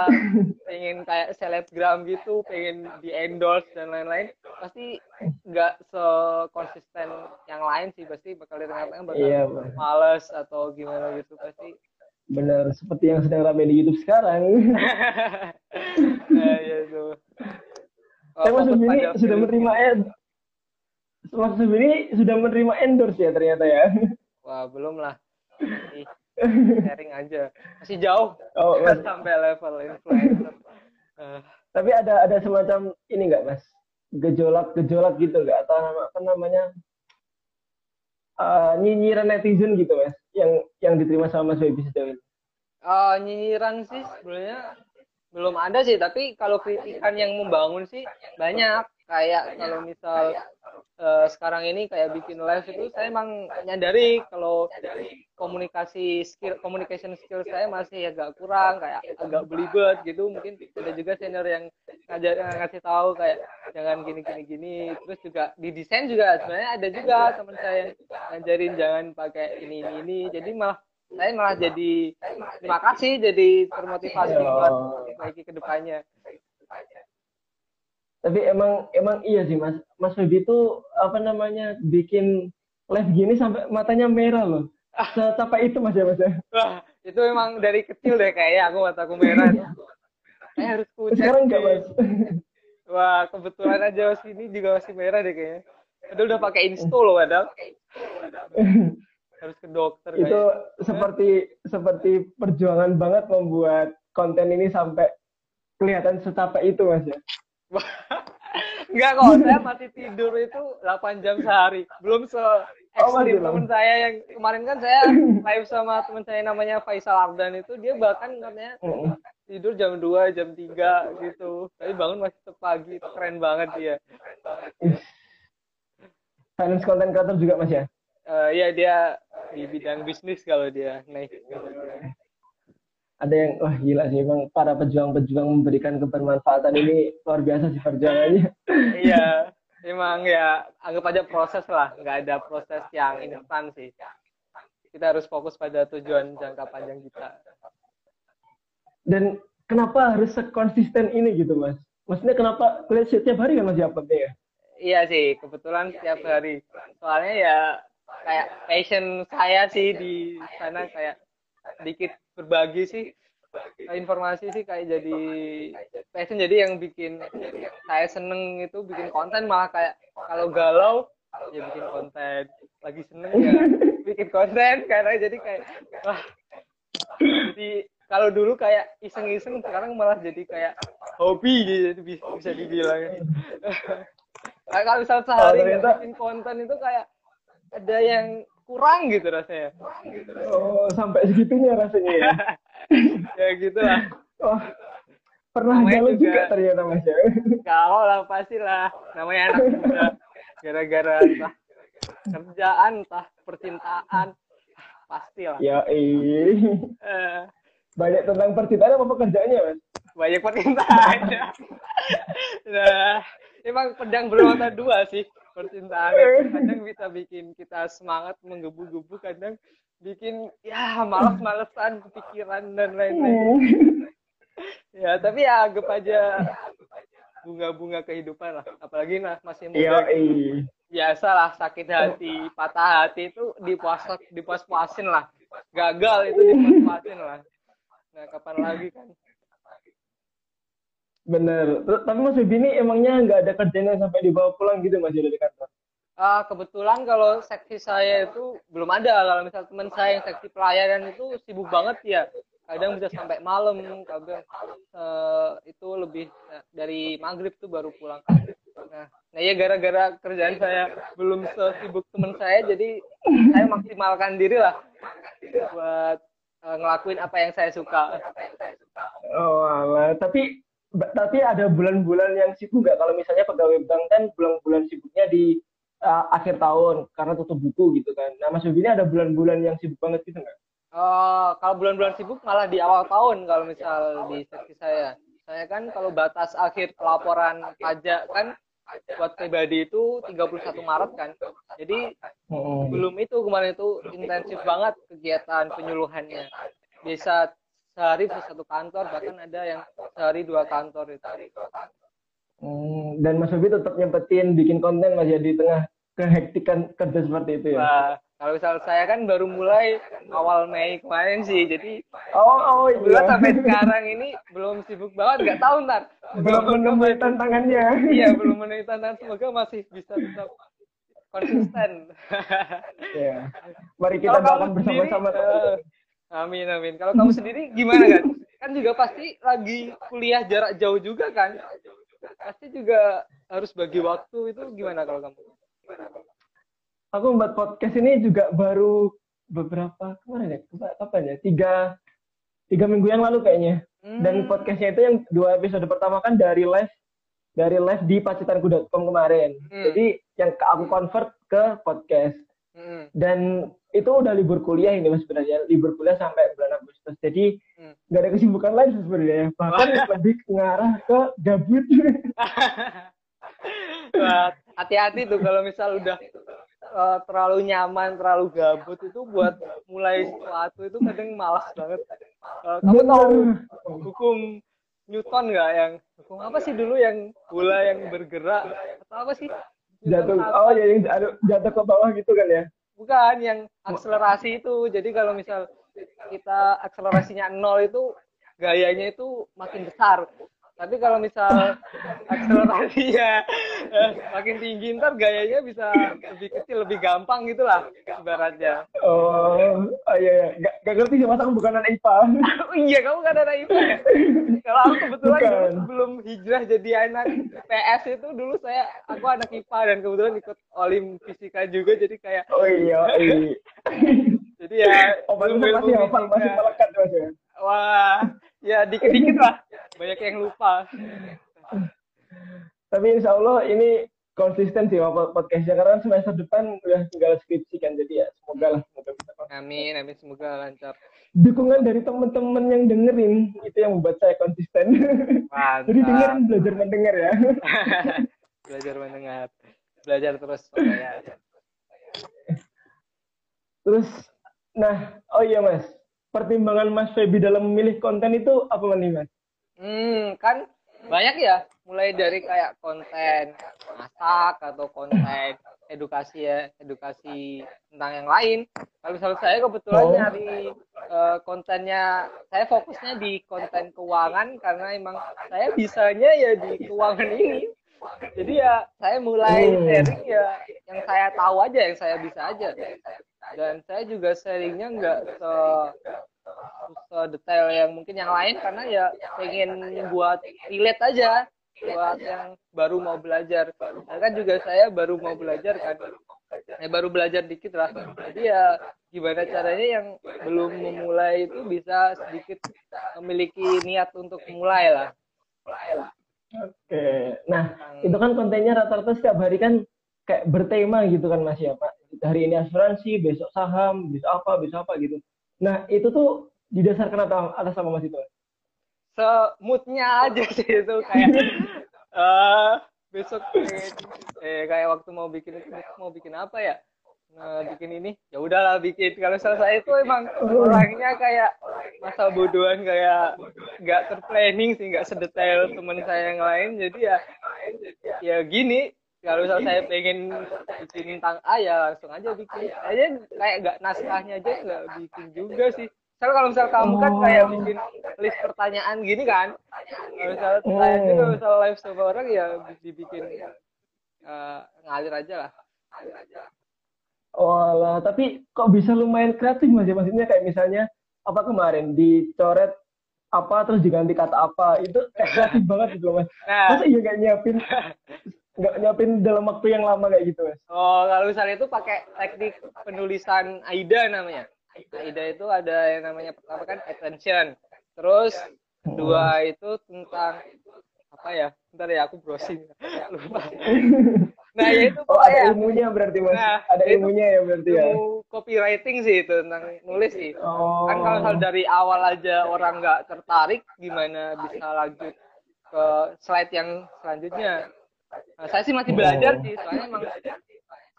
[SPEAKER 3] pengen kayak selebgram gitu, pengen di endorse dan lain-lain, pasti nggak sekonsisten yang lain sih. Pasti bakal di tengah-tengah bakal
[SPEAKER 2] Iya,
[SPEAKER 3] males atau gimana gitu pasti.
[SPEAKER 2] Benar, seperti yang sedang ramai di YouTube sekarang.
[SPEAKER 3] Nah, ya itu. Oh,
[SPEAKER 2] Tapi Mas
[SPEAKER 3] fokus
[SPEAKER 2] Feby ini
[SPEAKER 3] pada
[SPEAKER 2] sudah menerima end. Mas ini sudah menerima endorse ya ternyata ya.
[SPEAKER 3] Wah, belum lah. [laughs] Sharing aja. Masih jauh.
[SPEAKER 2] Oh, Mas.
[SPEAKER 3] sampai level influencer. Eh,
[SPEAKER 2] Tapi ada ada semacam ini enggak, Mas? Gejolak-gejolak gitu enggak atau apa namanya? eh, nyinyiran netizen gitu, Mas, yang yang diterima sama Mas Feby sejauh ini.
[SPEAKER 3] eh, nyinyiran sih sebenarnya belum ada sih, tapi kalau kritikan yang membangun sih banyak. Kayak kalau misal eh, sekarang ini kayak bikin live itu saya emang nyadari kalau komunikasi skill communication skill saya masih agak kurang kayak agak belibet gitu. Mungkin ada juga senior yang ngajar ngasih tahu kayak jangan gini gini. Gini terus juga di desain juga sebenarnya ada juga teman saya yang ngajarin jangan pakai ini ini ini. Jadi malah saya malah jadi terima kasih jadi termotivasi
[SPEAKER 2] Ya.
[SPEAKER 3] buat ke depannya
[SPEAKER 2] Tapi emang emang iya sih, Mas. Mas Feby itu apa namanya? bikin live gini sampai matanya merah loh. Secapek itu Mas ya, Mas ya.
[SPEAKER 3] wah itu memang dari kecil deh kayaknya aku mataku merah saya harus kucek
[SPEAKER 2] Sekarang enggak. Mas.
[SPEAKER 3] Wah, kebetulan aja mas ini juga masih merah deh kayaknya. Padahal udah pakai insto loh padahal. Harus ke dokter
[SPEAKER 2] itu
[SPEAKER 3] kayaknya.
[SPEAKER 2] seperti seperti perjuangan banget membuat konten ini sampai kelihatan secapek itu mas ya [laughs]
[SPEAKER 3] Enggak kok, saya masih tidur itu 8 jam sehari. Belum se
[SPEAKER 2] Oh,
[SPEAKER 3] ekstrim
[SPEAKER 2] lama.
[SPEAKER 3] teman saya yang kemarin kan saya [laughs] live sama teman saya namanya Faisal Ardan itu dia bahkan katanya tidur jam 2, jam 3 gitu. Tapi bangun masih tetap pagi, keren banget dia.
[SPEAKER 2] finance content creator juga mas ya
[SPEAKER 3] Eh ya dia di bidang bisnis kalau dia naik.
[SPEAKER 2] Ada yang wah gila sih emang para pejuang-pejuang memberikan kebermanfaatan ini luar biasa sih perjuangannya.
[SPEAKER 3] Iya emang ya anggap aja proses lah. Nggak ada proses yang instan sih. Kita harus fokus pada tujuan jangka panjang kita.
[SPEAKER 2] Dan kenapa harus sekonsisten ini gitu mas? Maksudnya kenapa kuliah setiap hari kan masih uploadnya ya?
[SPEAKER 3] Iya sih kebetulan setiap hari. Soalnya ya kayak passion saya sih di sana kayak dikit berbagi sih informasi sih kayak jadi passion jadi yang bikin saya seneng itu bikin konten malah kayak kalau galau ya bikin konten. Lagi seneng ya [laughs] bikin konten karena jadi kayak wah. Jadi kalau dulu kayak iseng-iseng sekarang malah jadi kayak hobi gitu bisa dibilang. [laughs] Kayak kalau misal sehari nggak bikin konten itu kayak ada yang kurang gitu rasanya.
[SPEAKER 2] Oh, sampai segitunya rasanya ya. [laughs]
[SPEAKER 3] ya gitu lah.
[SPEAKER 2] Wah, pernah
[SPEAKER 3] Namanya
[SPEAKER 2] galau juga,
[SPEAKER 3] juga-
[SPEAKER 2] ternyata Mas ya.
[SPEAKER 3] Kalau lah pastilah namanya anak muda. Gara-gara entah kerjaan, entah percintaan, pastilah.
[SPEAKER 2] Ya, eh.
[SPEAKER 3] Eh,
[SPEAKER 2] Banyak tentang percintaan apa pekerjaannya, Mas?
[SPEAKER 3] banyak percintaannya. [laughs] nah, emang pedang bermata dua sih percintaan. itu. Kadang bisa bikin kita semangat menggebu-gebu, kadang bikin ya malas-malesan kepikiran dan lain-lain. Ya, tapi ya anggap aja bunga-bunga kehidupan lah. Apalagi nah masih muda.
[SPEAKER 2] eh.
[SPEAKER 3] Biasalah sakit hati, patah hati itu dipuas dipuas-puasin lah. Gagal itu dipuas-puasin lah. Nah, kapan lagi kan?
[SPEAKER 2] Bener. Tapi Mas Bibi ini emangnya nggak ada kerjanya sampai dibawa pulang gitu Mas dari kantor?
[SPEAKER 3] Ah, kebetulan kalau seksi saya itu belum ada. Kalau misal teman saya yang seksi pelayanan itu sibuk banget ya. Kadang bisa sampai malam, kadang eh, itu lebih eh, dari maghrib tuh baru pulang. Nah, nah ya gara-gara kerjaan saya belum sesibuk teman saya, jadi saya maksimalkan diri lah buat eh, ngelakuin apa yang saya suka.
[SPEAKER 2] Oh, alah. Tapi tapi ada bulan-bulan yang sibuk nggak? Kalau misalnya pegawai bank kan bulan-bulan sibuknya di uh, akhir tahun karena tutup buku gitu kan. Nah, Mas Bibi ini ada bulan-bulan yang sibuk banget gitu nggak?
[SPEAKER 3] Eh, kalau bulan-bulan sibuk malah di awal tahun kalau misal di seksi saya. Saya kan kalau batas akhir pelaporan pajak kan buat pribadi itu 31 Maret kan. Jadi belum itu kemarin itu intensif banget kegiatan penyuluhannya. Bisa sehari bisa satu kantor bahkan ada yang sehari dua kantor itu.
[SPEAKER 2] Hmm, dan Mas Bibi tetap nyempetin bikin konten Mas ya di tengah kehektikan kerja seperti itu ya.
[SPEAKER 3] Nah, kalau misal saya kan baru mulai awal Mei kemarin sih, jadi
[SPEAKER 2] Oh, oh iya.
[SPEAKER 3] sampai sekarang ini belum sibuk banget, nggak tahu ntar.
[SPEAKER 2] Belum menemui tantangannya.
[SPEAKER 3] Iya, belum menemui tantangan. Semoga masih bisa tetap konsisten.
[SPEAKER 2] Ya. Mari kita doakan
[SPEAKER 3] sendiri,
[SPEAKER 2] bersama-sama.
[SPEAKER 3] eh, amin, amin. Kalau kamu sendiri gimana kan? Kan juga pasti lagi kuliah jarak jauh juga kan? Pasti juga harus bagi waktu itu gimana kalau kamu?
[SPEAKER 2] Aku membuat podcast ini juga baru beberapa kemarin ya, kapan ya? Tiga tiga minggu yang lalu kayaknya. Dan
[SPEAKER 3] Hmm.
[SPEAKER 2] podcastnya itu yang dua episode pertama kan dari live dari live di pacitanku.com kemarin.
[SPEAKER 3] Hmm.
[SPEAKER 2] Jadi yang aku convert ke podcast.
[SPEAKER 3] Hmm.
[SPEAKER 2] Dan itu udah libur kuliah ini mas sebenarnya libur kuliah sampai bulan Agustus. Jadi
[SPEAKER 3] Hmm.
[SPEAKER 2] nggak ada kesibukan lain sebenarnya. [laughs] Bahkan lebih ngarah ke gabut. [laughs]
[SPEAKER 3] Hati-hati tuh kalau misal udah eh, terlalu nyaman, terlalu gabut itu buat mulai sesuatu itu kadang malas banget. Eh, kamu tahu hukum Newton nggak yang hukum apa sih dulu yang bola yang bergerak atau apa sih?
[SPEAKER 2] Jatuh oh ya yang jatuh, jatuh ke bawah gitu kan ya.
[SPEAKER 3] Bukan yang akselerasi itu. Jadi kalau misal kita akselerasinya nol itu gayanya itu makin besar. Tapi kalau misal akselerasinya eh, makin tinggi ntar gayanya bisa lebih kecil, lebih gampang gitulah ibaratnya.
[SPEAKER 2] Oh, oh iya, iya. Gak, gak ngerti sih masa aku bukan anak IPA.
[SPEAKER 3] Oh [laughs] iya, kamu kan anak IPA ya? Kalau aku kebetulan dulu
[SPEAKER 2] Bukan.
[SPEAKER 3] sebelum hijrah jadi anak PS itu dulu saya aku anak IPA dan kebetulan ikut olim fisika juga jadi kayak
[SPEAKER 2] Oh iya, iya. [laughs]
[SPEAKER 3] jadi ya
[SPEAKER 2] Oh, masih
[SPEAKER 3] ilmu-ilmu
[SPEAKER 2] masih hafal, masih
[SPEAKER 3] fisika.
[SPEAKER 2] melekat mas ya.
[SPEAKER 3] Wah, ya dikit-dikit lah. Banyak yang lupa.
[SPEAKER 2] Tapi insya Allah ini konsisten sih podcastnya karena semester depan udah tinggal skripsi kan jadi ya semoga lah semoga bisa konsisten.
[SPEAKER 3] Amin, amin semoga lancar.
[SPEAKER 2] dukungan dari teman-teman yang dengerin itu yang membuat saya konsisten
[SPEAKER 3] Mantap.
[SPEAKER 2] jadi dengerin belajar mendengar ya [laughs]
[SPEAKER 3] Belajar mendengar. Belajar terus pokoknya.
[SPEAKER 2] terus nah oh iya mas pertimbangan mas Feby dalam memilih konten itu apa nih mas
[SPEAKER 3] Hmm, kan banyak ya. Mulai dari kayak konten masak atau konten edukasi ya edukasi tentang yang lain. Kalau misalnya saya kebetulan
[SPEAKER 2] Oh.
[SPEAKER 3] nyari eh, kontennya saya fokusnya di konten keuangan karena emang saya bisanya ya di keuangan ini jadi ya saya mulai
[SPEAKER 2] Hmm.
[SPEAKER 3] sharing ya yang saya tahu aja yang saya bisa aja. Dan saya juga sharingnya nggak se detail yang mungkin yang lain karena ya pengen buat relate aja buat yang baru mau belajar. Nah, kan juga saya baru mau belajar kan. Ya baru belajar dikit lah. Jadi ya gimana caranya yang belum memulai itu bisa sedikit memiliki niat untuk mulai lah
[SPEAKER 2] Oke. Nah, itu kan kontennya rata-rata setiap hari kan kayak bertema gitu kan Mas ya, Pak. Hari ini asuransi, besok saham, besok apa, besok apa gitu. Nah, itu tuh didasarkan atas, atas apa Mas itu?
[SPEAKER 3] semutnya aja sih itu kayak [laughs] eh besok pengen, eh kayak waktu mau bikin mau bikin apa ya bikin ini? Ya udahlah bikin. Kalau saya itu emang orangnya kayak masa bodohan kayak nggak terplanning sih nggak sedetail teman saya yang lain. Jadi ya ya gini. Kalau misalnya saya pengen bikin tentang A ya langsung aja bikin. Aja kayak nggak naskahnya aja nggak bikin juga sih. Soalnya kalau misal kamu kan kayak bikin list pertanyaan gini kan? Kalau misalnya
[SPEAKER 2] Oh.
[SPEAKER 3] saya juga kalau misalnya live sama orang ya dibikin eh, ngalir aja lah
[SPEAKER 2] Oh lah, tapi kok bisa lumayan kreatif Mas ya? Maksudnya kayak misalnya apa kemarin dicoret apa terus diganti kata apa itu [laughs] kreatif banget gitu Mas.
[SPEAKER 3] nah
[SPEAKER 2] Masa iya nyiapin nggak nyiapin dalam waktu yang lama kayak gitu Mas?
[SPEAKER 3] Oh, kalau misalnya itu pakai teknik penulisan AIDA namanya. AIDA itu ada yang namanya pertama kan attention. Terus kedua itu tentang apa ya? Bentar ya aku browsing. [laughs] Lupa. [laughs] Nah, ya itu
[SPEAKER 2] Oh ada
[SPEAKER 3] pokoknya
[SPEAKER 2] ilmunya berarti Mas.
[SPEAKER 3] Nah,
[SPEAKER 2] ada
[SPEAKER 3] itu
[SPEAKER 2] ilmunya ya berarti ya.
[SPEAKER 3] copywriting sih itu tentang nulis sih.
[SPEAKER 2] Oh.
[SPEAKER 3] Kan kalau misal dari awal aja orang nggak tertarik, gimana bisa lanjut ke slide yang selanjutnya? Nah, saya sih masih belajar
[SPEAKER 2] Oh.
[SPEAKER 3] sih, soalnya emang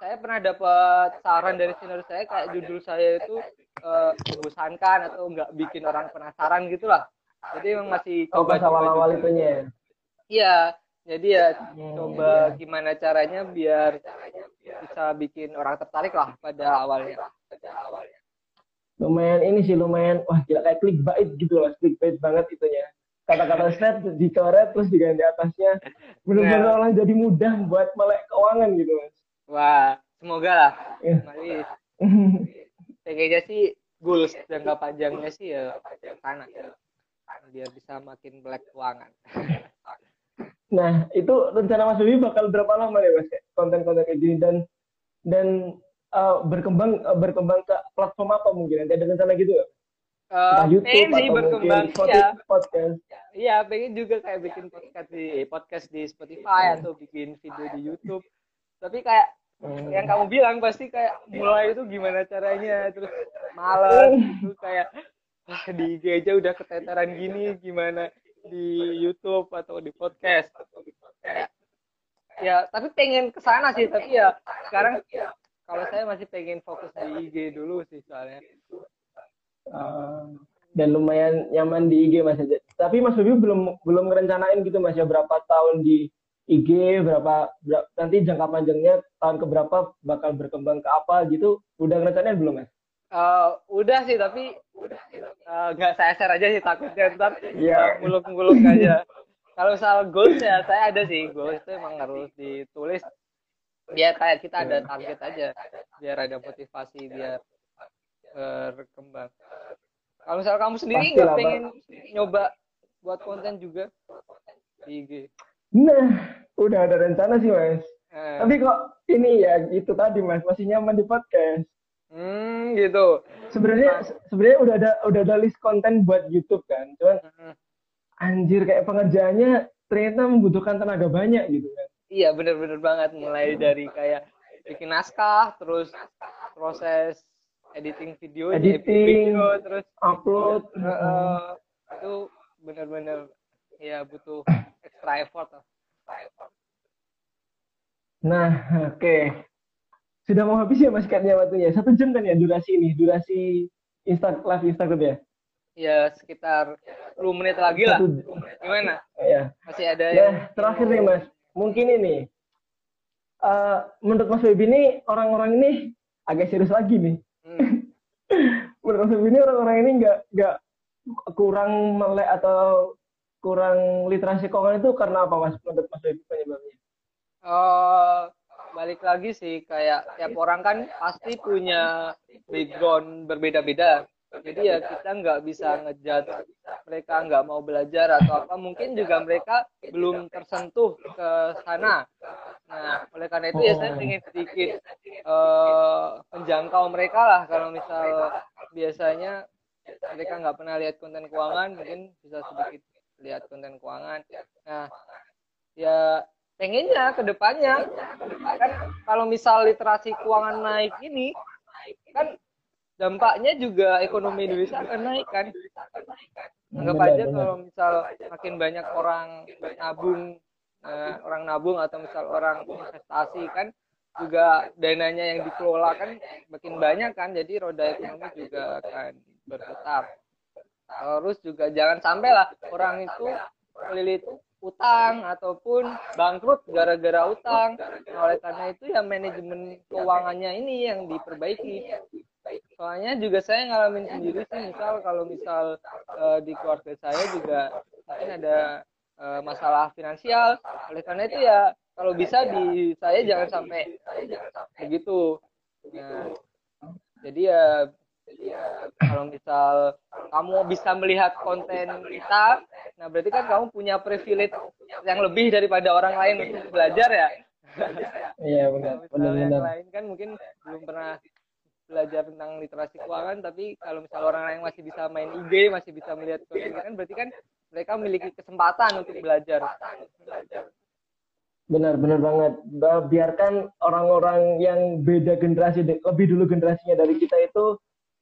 [SPEAKER 3] saya pernah dapat saran dari senior saya kayak judul saya itu membosankan atau nggak bikin orang penasaran gitu lah. Jadi emang masih
[SPEAKER 2] Oh pas
[SPEAKER 3] coba-coba
[SPEAKER 2] awal-awal itunya ya.
[SPEAKER 3] Iya, jadi ya
[SPEAKER 2] Hmm,
[SPEAKER 3] coba gimana caranya biar bisa bikin orang tertarik lah pada awalnya.
[SPEAKER 2] Lumayan ini sih lumayan wah gila kayak clickbait gitu loh, clickbait banget itunya. Kata-kata slide dicoret terus diganti atasnya. Bener-bener
[SPEAKER 3] Nah.
[SPEAKER 2] orang jadi mudah buat melek keuangan gitu Mas.
[SPEAKER 3] Wah, semoga lah.
[SPEAKER 2] Ya.
[SPEAKER 3] Mari, kayaknya sih goals jangka panjangnya sih ya sana. Biar bisa makin melek keuangan.
[SPEAKER 2] Nah, itu rencana Mas Bibi bakal berapa lama nih Mas kayak konten-konten kayak gini dan dan eh, berkembang eh, berkembang ke platform apa mungkin? Nanti ada rencana gitu ya? Entah YouTube
[SPEAKER 3] pengen sih berkembang, iya.
[SPEAKER 2] Spotify, podcast.
[SPEAKER 3] Iya, pengen juga kayak bikin podcast di podcast di Spotify atau bikin video di YouTube. Tapi kayak
[SPEAKER 2] Hmm.
[SPEAKER 3] yang kamu bilang pasti kayak mulai itu gimana caranya terus males gitu kayak ah, di IG aja udah keteteran gini gimana di YouTube atau di podcast Kayak, ya tapi pengen ke sana sih tapi ya sekarang kalau saya masih pengen fokus di IG dulu sih soalnya
[SPEAKER 2] Ah, dan lumayan nyaman di IG Mas. Tapi Mas Bibi belum belum ngerencanain gitu Mas ya berapa tahun di IG, berapa, berapa nanti jangka panjangnya tahun keberapa bakal berkembang ke apa gitu. Udah ngerencanain belum Mas?
[SPEAKER 3] Eh, udah sih tapi eh, nggak saya share aja sih takutnya. Ntar
[SPEAKER 2] Iya.
[SPEAKER 3] eh, muluk-muluk aja. Kalau soal goals ya saya ada sih. Goals itu emang harus ditulis. Biar kayak kita ada target aja biar ada motivasi biar berkembang. Kalau misal kamu sendiri nggak pengen nyoba buat konten juga di IG
[SPEAKER 2] Nah, udah ada rencana sih Mas.
[SPEAKER 3] Eh,
[SPEAKER 2] Tapi kok ini ya itu tadi Mas. Masih nyaman di podcast.
[SPEAKER 3] Hmm gitu
[SPEAKER 2] Sebenarnya sebenarnya udah ada udah ada list konten buat YouTube kan. Cuman
[SPEAKER 3] Hmm.
[SPEAKER 2] anjir kayak pengerjaannya ternyata membutuhkan tenaga banyak gitu kan.
[SPEAKER 3] Iya bener-bener banget mulai dari kayak bikin naskah terus proses editing video
[SPEAKER 2] Editing.
[SPEAKER 3] video terus
[SPEAKER 2] Upload.
[SPEAKER 3] eh, itu bener-bener ya butuh extra effort lah.
[SPEAKER 2] Nah, oke. Sudah mau habis ya Mas katnya waktunya. Satu jam kan ya durasi ini, durasi Insta live Instagram ya.
[SPEAKER 3] ya sekitar 10 menit lagi lah.
[SPEAKER 2] Satu-
[SPEAKER 3] Gimana?
[SPEAKER 2] Ya.
[SPEAKER 3] Masih ada yang
[SPEAKER 2] Nah, terakhir nih Mas, mungkin ini, eh, menurut Mas Baby ini orang-orang ini agak serius lagi nih.
[SPEAKER 3] Hmm. [laughs]
[SPEAKER 2] Menurut Mas Baby ini orang-orang ini nggak nggak kurang melek atau kurang literasi keuangan itu karena apa Mas? Menurut Mas Baby penyebabnya?
[SPEAKER 3] Eh, balik lagi sih kayak tiap orang kan pasti punya background berbeda-beda. Jadi ya kita nggak bisa ngejudge mereka nggak mau belajar atau apa. Mungkin juga mereka belum tersentuh ke sana. Nah, oleh karena itu ya saya ingin sedikit eh, menjangkau mereka lah. Kalau misal biasanya mereka nggak pernah lihat konten keuangan, mungkin bisa sedikit lihat konten keuangan. Nah, ya pengennya ke depannya. Kan kalau misal literasi keuangan naik ini kan dampaknya juga ekonomi Indonesia akan naik kan? Anggap
[SPEAKER 2] Benar,
[SPEAKER 3] aja
[SPEAKER 2] benar.
[SPEAKER 3] kalau misal makin banyak orang nabung eh, orang nabung atau misal orang investasi kan juga dananya yang dikelola kan makin banyak kan? Jadi roda ekonomi juga akan berputar terus juga jangan sampai lah orang itu melilit utang ataupun bangkrut gara-gara utang. Nah, oleh karena itu ya manajemen keuangannya ini yang diperbaiki. Soalnya juga saya ngalamin sendiri sih, misal kalau misal eh, di keluarga saya juga mungkin ada eh, masalah finansial. Oleh karena itu ya kalau bisa di saya jangan sampai begitu. Nah, jadi ya kalau misal kamu bisa melihat konten kita, nah berarti kan kamu punya privilege yang lebih daripada orang lain untuk belajar ya.
[SPEAKER 2] Iya benar,
[SPEAKER 3] Kalau misal yang lain kan mungkin belum pernah belajar tentang literasi keuangan, tapi kalau misal orang lain masih bisa main IG, masih bisa melihat konten kan berarti kan mereka memiliki kesempatan untuk belajar.
[SPEAKER 2] Benar, benar banget. Ba- Biarkan orang-orang yang beda generasi, lebih dulu generasinya dari kita itu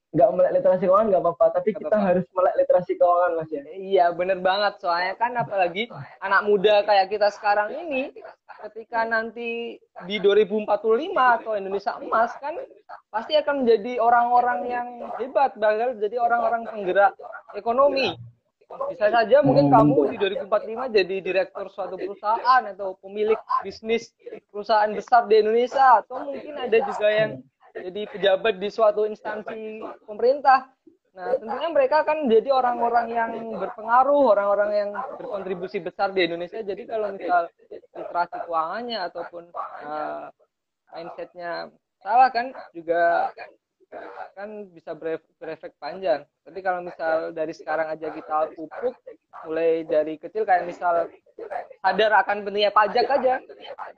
[SPEAKER 2] nggak melek literasi keuangan nggak apa-apa, tapi kita
[SPEAKER 3] apa-apa.
[SPEAKER 2] harus melek literasi keuangan mas ya.
[SPEAKER 3] Iya, bener banget. Soalnya kan apalagi anak muda kayak kita sekarang ini, ketika nanti di 2045 atau Indonesia emas kan pasti akan menjadi orang-orang yang hebat, bakal jadi orang-orang penggerak ekonomi. Bisa saja mungkin kamu di 2045 jadi direktur suatu perusahaan atau pemilik bisnis perusahaan besar di Indonesia atau mungkin ada juga yang jadi pejabat di suatu instansi pemerintah. Nah, tentunya mereka akan menjadi orang-orang yang berpengaruh, orang-orang yang berkontribusi besar di Indonesia. Jadi kalau misal literasi keuangannya ataupun eh, mindsetnya salah kan juga kan bisa beref- berefek panjang. Tapi kalau misal dari sekarang aja kita pupuk, mulai dari kecil kayak misal sadar akan pentingnya pajak aja.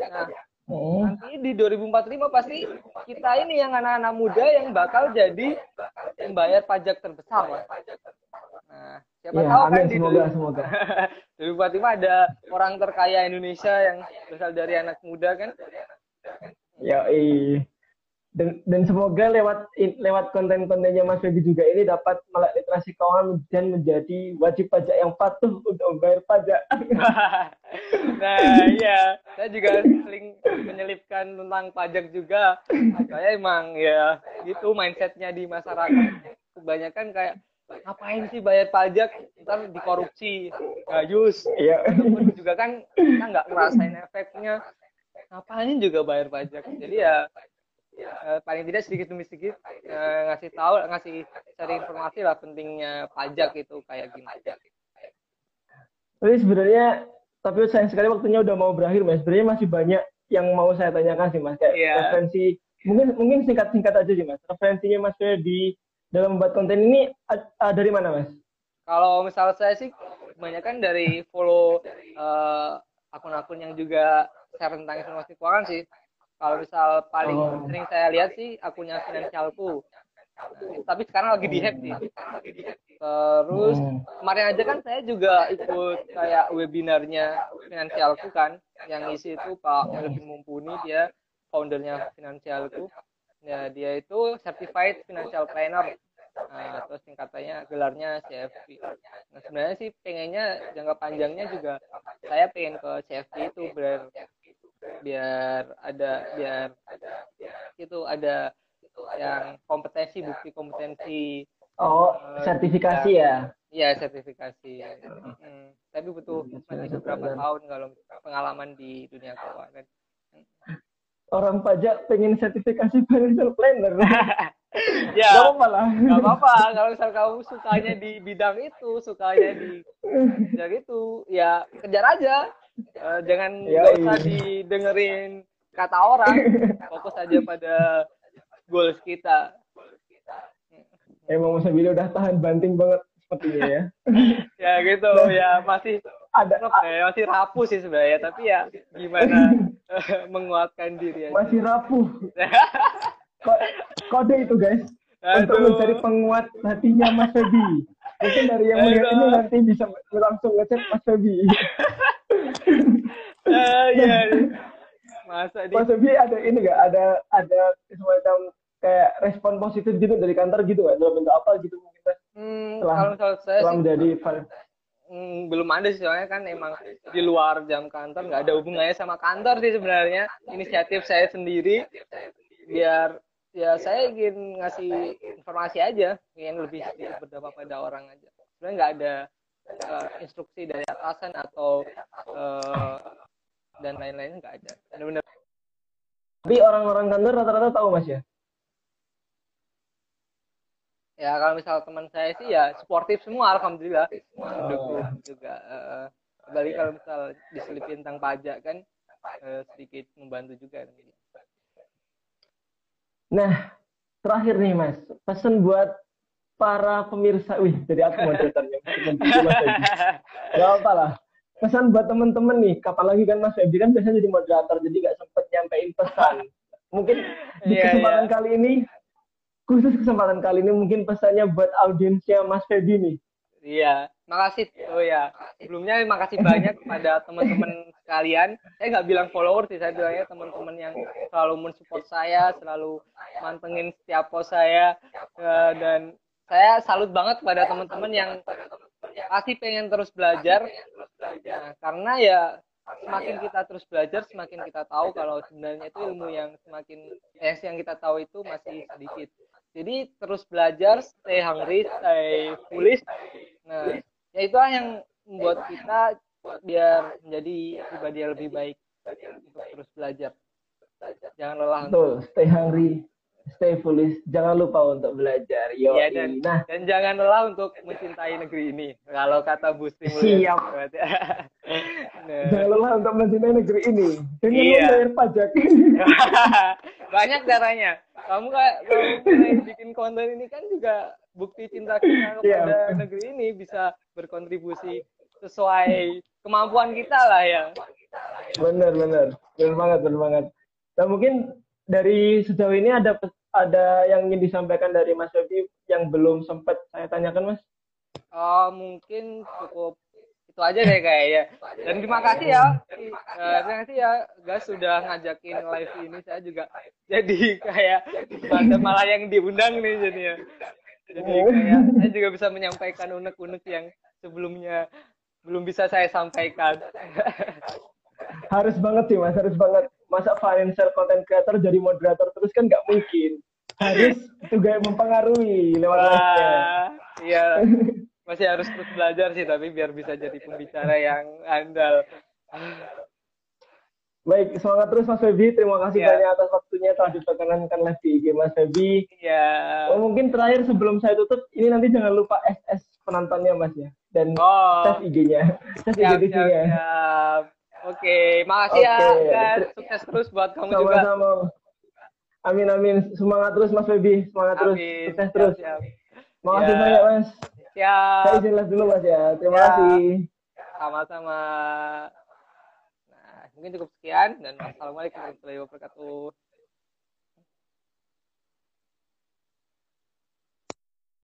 [SPEAKER 3] Nah,
[SPEAKER 2] Hmm.
[SPEAKER 3] nanti di 2045 pasti kita ini yang anak-anak muda yang bakal jadi membayar pajak terbesar lah. Nah, siapa
[SPEAKER 2] Ya,
[SPEAKER 3] tahu kan di
[SPEAKER 2] Semoga, semoga. [laughs]
[SPEAKER 3] 2045 ada orang terkaya Indonesia yang berasal dari anak muda kan.
[SPEAKER 2] Ya, dan, dan semoga lewat lewat konten-kontennya Mas Febi juga ini dapat melek literasi keuangan dan menjadi wajib pajak yang patuh untuk membayar pajak. [laughs]
[SPEAKER 3] nah, iya, saya juga sering menyelipkan tentang pajak juga. Saya emang ya gitu mindsetnya di masyarakat. Kebanyakan kayak ngapain sih bayar pajak ntar dikorupsi gayus
[SPEAKER 2] Iya.
[SPEAKER 3] juga kan kita nggak ngerasain efeknya ngapain juga bayar pajak jadi ya eh, paling tidak sedikit demi sedikit eh, ngasih tahu ngasih cari informasi lah pentingnya pajak itu kayak gimana
[SPEAKER 2] Tapi sebenarnya tapi sayang sekali waktunya udah mau berakhir mas. Sebenarnya masih banyak yang mau saya tanyakan sih mas. Kayak
[SPEAKER 3] Iya.
[SPEAKER 2] referensi mungkin mungkin singkat-singkat aja sih mas. Referensinya mas Febi dalam membuat konten ini dari mana mas?
[SPEAKER 3] Kalau misal saya sih kebanyakan dari follow eh, akun-akun yang juga share tentang informasi keuangan sih. Kalau misal paling
[SPEAKER 2] Oh.
[SPEAKER 3] sering saya lihat sih akunnya finansialku. Nah, tapi sekarang lagi di hack sih. Terus
[SPEAKER 2] Hmm.
[SPEAKER 3] kemarin aja kan saya juga ikut kayak webinarnya finansialku kan, yang isi itu Pak Melvin Mumpuni dia foundernya finansialku. Ya dia itu certified financial planner Nah, terus singkatannya gelarnya CFP. Nah, sebenarnya sih pengennya jangka panjangnya juga saya pengen ke CFP itu biar biar ada biar itu ada yang kompetensi bukti kompetensi
[SPEAKER 2] Oh,
[SPEAKER 3] Eh,
[SPEAKER 2] sertifikasi ya.
[SPEAKER 3] Iya sertifikasi. Hmm, tapi butuh masih beberapa tahun kalau pengalaman di dunia keuangan.
[SPEAKER 2] Orang pajak pengen sertifikasi financial planner. [laughs]
[SPEAKER 3] ya,
[SPEAKER 2] Gak apa lah.
[SPEAKER 3] nggak apa-apa. Kalau misal kamu sukanya di bidang itu, sukanya di bidang itu, ya kejar aja. Eh, jangan
[SPEAKER 2] Ya,
[SPEAKER 3] nggak usah
[SPEAKER 2] iya.
[SPEAKER 3] didengerin kata orang. Fokus aja pada goals kita.
[SPEAKER 2] Emang Mas Billy udah tahan banting banget sepertinya ya. [laughs]
[SPEAKER 3] Ya gitu, ya masih
[SPEAKER 2] Ada
[SPEAKER 3] ya, masih rapuh sih sebenarnya, tapi ya gimana [laughs] eh, menguatkan diri aja.
[SPEAKER 2] masih rapuh. [laughs] Ko- Kode itu guys. Untuk
[SPEAKER 3] Aduh.
[SPEAKER 2] mencari penguat hatinya Mas Febi. Mungkin dari yang melihat ini nanti bisa langsung ngecek Mas Febi.
[SPEAKER 3] Eh, [laughs] Iya. Masa di
[SPEAKER 2] Mas Febi ada ini nggak? Ada ada semacam kayak respon positif gitu dari kantor gitu nggak? Dalam bentuk apa gitu mungkin Mas?
[SPEAKER 3] Hmm,
[SPEAKER 2] Setelah-
[SPEAKER 3] kalau misal saya
[SPEAKER 2] Setelah
[SPEAKER 3] sih
[SPEAKER 2] menjadi
[SPEAKER 3] hmm, belum ada sih soalnya kan emang di luar jam kantor nggak ada hubungannya sama kantor sih sebenarnya inisiatif saya sendiri biar ya saya ingin ngasih informasi aja ingin lebih berdampak pada orang aja sebenarnya nggak ada eh, instruksi dari atasan atau eh, dan lain-lain nggak ada. Benar-benar
[SPEAKER 2] Tapi orang-orang kantor rata-rata tahu Mas ya?
[SPEAKER 3] ya kalau misal teman saya sih ya sportif semua alhamdulillah.
[SPEAKER 2] Oh.
[SPEAKER 3] juga eh, kembali kalau misal diselipin tentang pajak kan eh, sedikit membantu juga
[SPEAKER 2] Nah, terakhir nih Mas, pesan buat para pemirsa. Wih, jadi aku moderatornya. Mas Febi. Gak apa lah. Pesan buat temen-temen nih, kapan lagi kan Mas Febi kan biasanya jadi moderator, jadi gak sempet nyampein pesan. Mungkin di
[SPEAKER 3] Iya,
[SPEAKER 2] kesempatan
[SPEAKER 3] iya.
[SPEAKER 2] kali ini, khusus kesempatan kali ini mungkin pesannya buat audiensnya Mas Febi nih.
[SPEAKER 3] Iya, makasih. Oh ya, sebelumnya makasih banyak kepada teman-teman sekalian. Saya nggak bilang follower sih, saya bilangnya teman-teman yang selalu mensupport saya, selalu mantengin setiap post saya. Eh, dan saya salut banget kepada teman-teman yang pasti pengen terus belajar. Nah, karena ya semakin kita terus belajar, semakin kita tahu kalau sebenarnya itu ilmu yang semakin eh, yang kita tahu itu masih sedikit. Jadi terus belajar, stay hungry, stay foolish. Nah, ya itulah yang membuat kita biar menjadi pribadi yang lebih baik untuk terus belajar. Jangan lelah untuk
[SPEAKER 2] Betul, stay hungry, stay foolish. Jangan lupa untuk belajar. Yo,
[SPEAKER 3] Ya, dan,
[SPEAKER 2] nah,
[SPEAKER 3] dan jangan lelah untuk mencintai negeri ini. Kalau kata Bu Sri
[SPEAKER 2] Siap.
[SPEAKER 3] Nah. [laughs]
[SPEAKER 2] jangan lupa untuk mencintai negeri ini dengan
[SPEAKER 3] Iya.
[SPEAKER 2] membayar pajak. [laughs]
[SPEAKER 3] Banyak caranya. Kamu kayak bikin konten ini kan juga bukti cinta kita
[SPEAKER 2] Iya.
[SPEAKER 3] kepada negeri ini bisa berkontribusi sesuai kemampuan kita lah ya.
[SPEAKER 2] bener bener bener banget bener banget nah mungkin dari sejauh ini ada ada yang ingin disampaikan dari Mas Febi yang belum sempat saya tanyakan Mas
[SPEAKER 3] Oh, mungkin cukup itu aja deh kayaknya. Dan terima kasih ya. Eh, terima kasih ya Gas sudah ngajakin live ini. Saya juga jadi kayak ada malah yang diundang nih jadinya. Jadi kayak saya juga bisa menyampaikan unek-unek yang sebelumnya belum bisa saya sampaikan.
[SPEAKER 2] harus banget sih Mas harus banget masa financial content creator jadi moderator terus kan nggak mungkin harus juga mempengaruhi lewat
[SPEAKER 3] Wah, iya. Masih harus terus belajar sih tapi biar bisa jadi pembicara yang andal.
[SPEAKER 2] baik semangat terus Mas Febi terima kasih
[SPEAKER 3] Iya.
[SPEAKER 2] banyak atas waktunya telah diperkenankan live di IG Mas Febi
[SPEAKER 3] Iya.
[SPEAKER 2] oh, mungkin terakhir sebelum saya tutup ini nanti jangan lupa SS penontonnya Mas ya dan
[SPEAKER 3] Oh.
[SPEAKER 2] tes IG-nya [laughs] tes
[SPEAKER 3] siap, Oke, makasih ya, guys. Sukses terus buat kamu juga.
[SPEAKER 2] Sama-sama. Amin amin. Semangat terus Mas Febi. Semangat terus. Sukses
[SPEAKER 3] Siap,
[SPEAKER 2] terus.
[SPEAKER 3] Siap.
[SPEAKER 2] Makasih
[SPEAKER 3] Ya.
[SPEAKER 2] banyak Mas.
[SPEAKER 3] Siap.
[SPEAKER 2] Saya izin dulu Mas ya. Terima
[SPEAKER 3] Ya.
[SPEAKER 2] kasih.
[SPEAKER 3] Sama-sama. Nah, mungkin cukup sekian dan wassalamualaikum warahmatullahi wabarakatuh.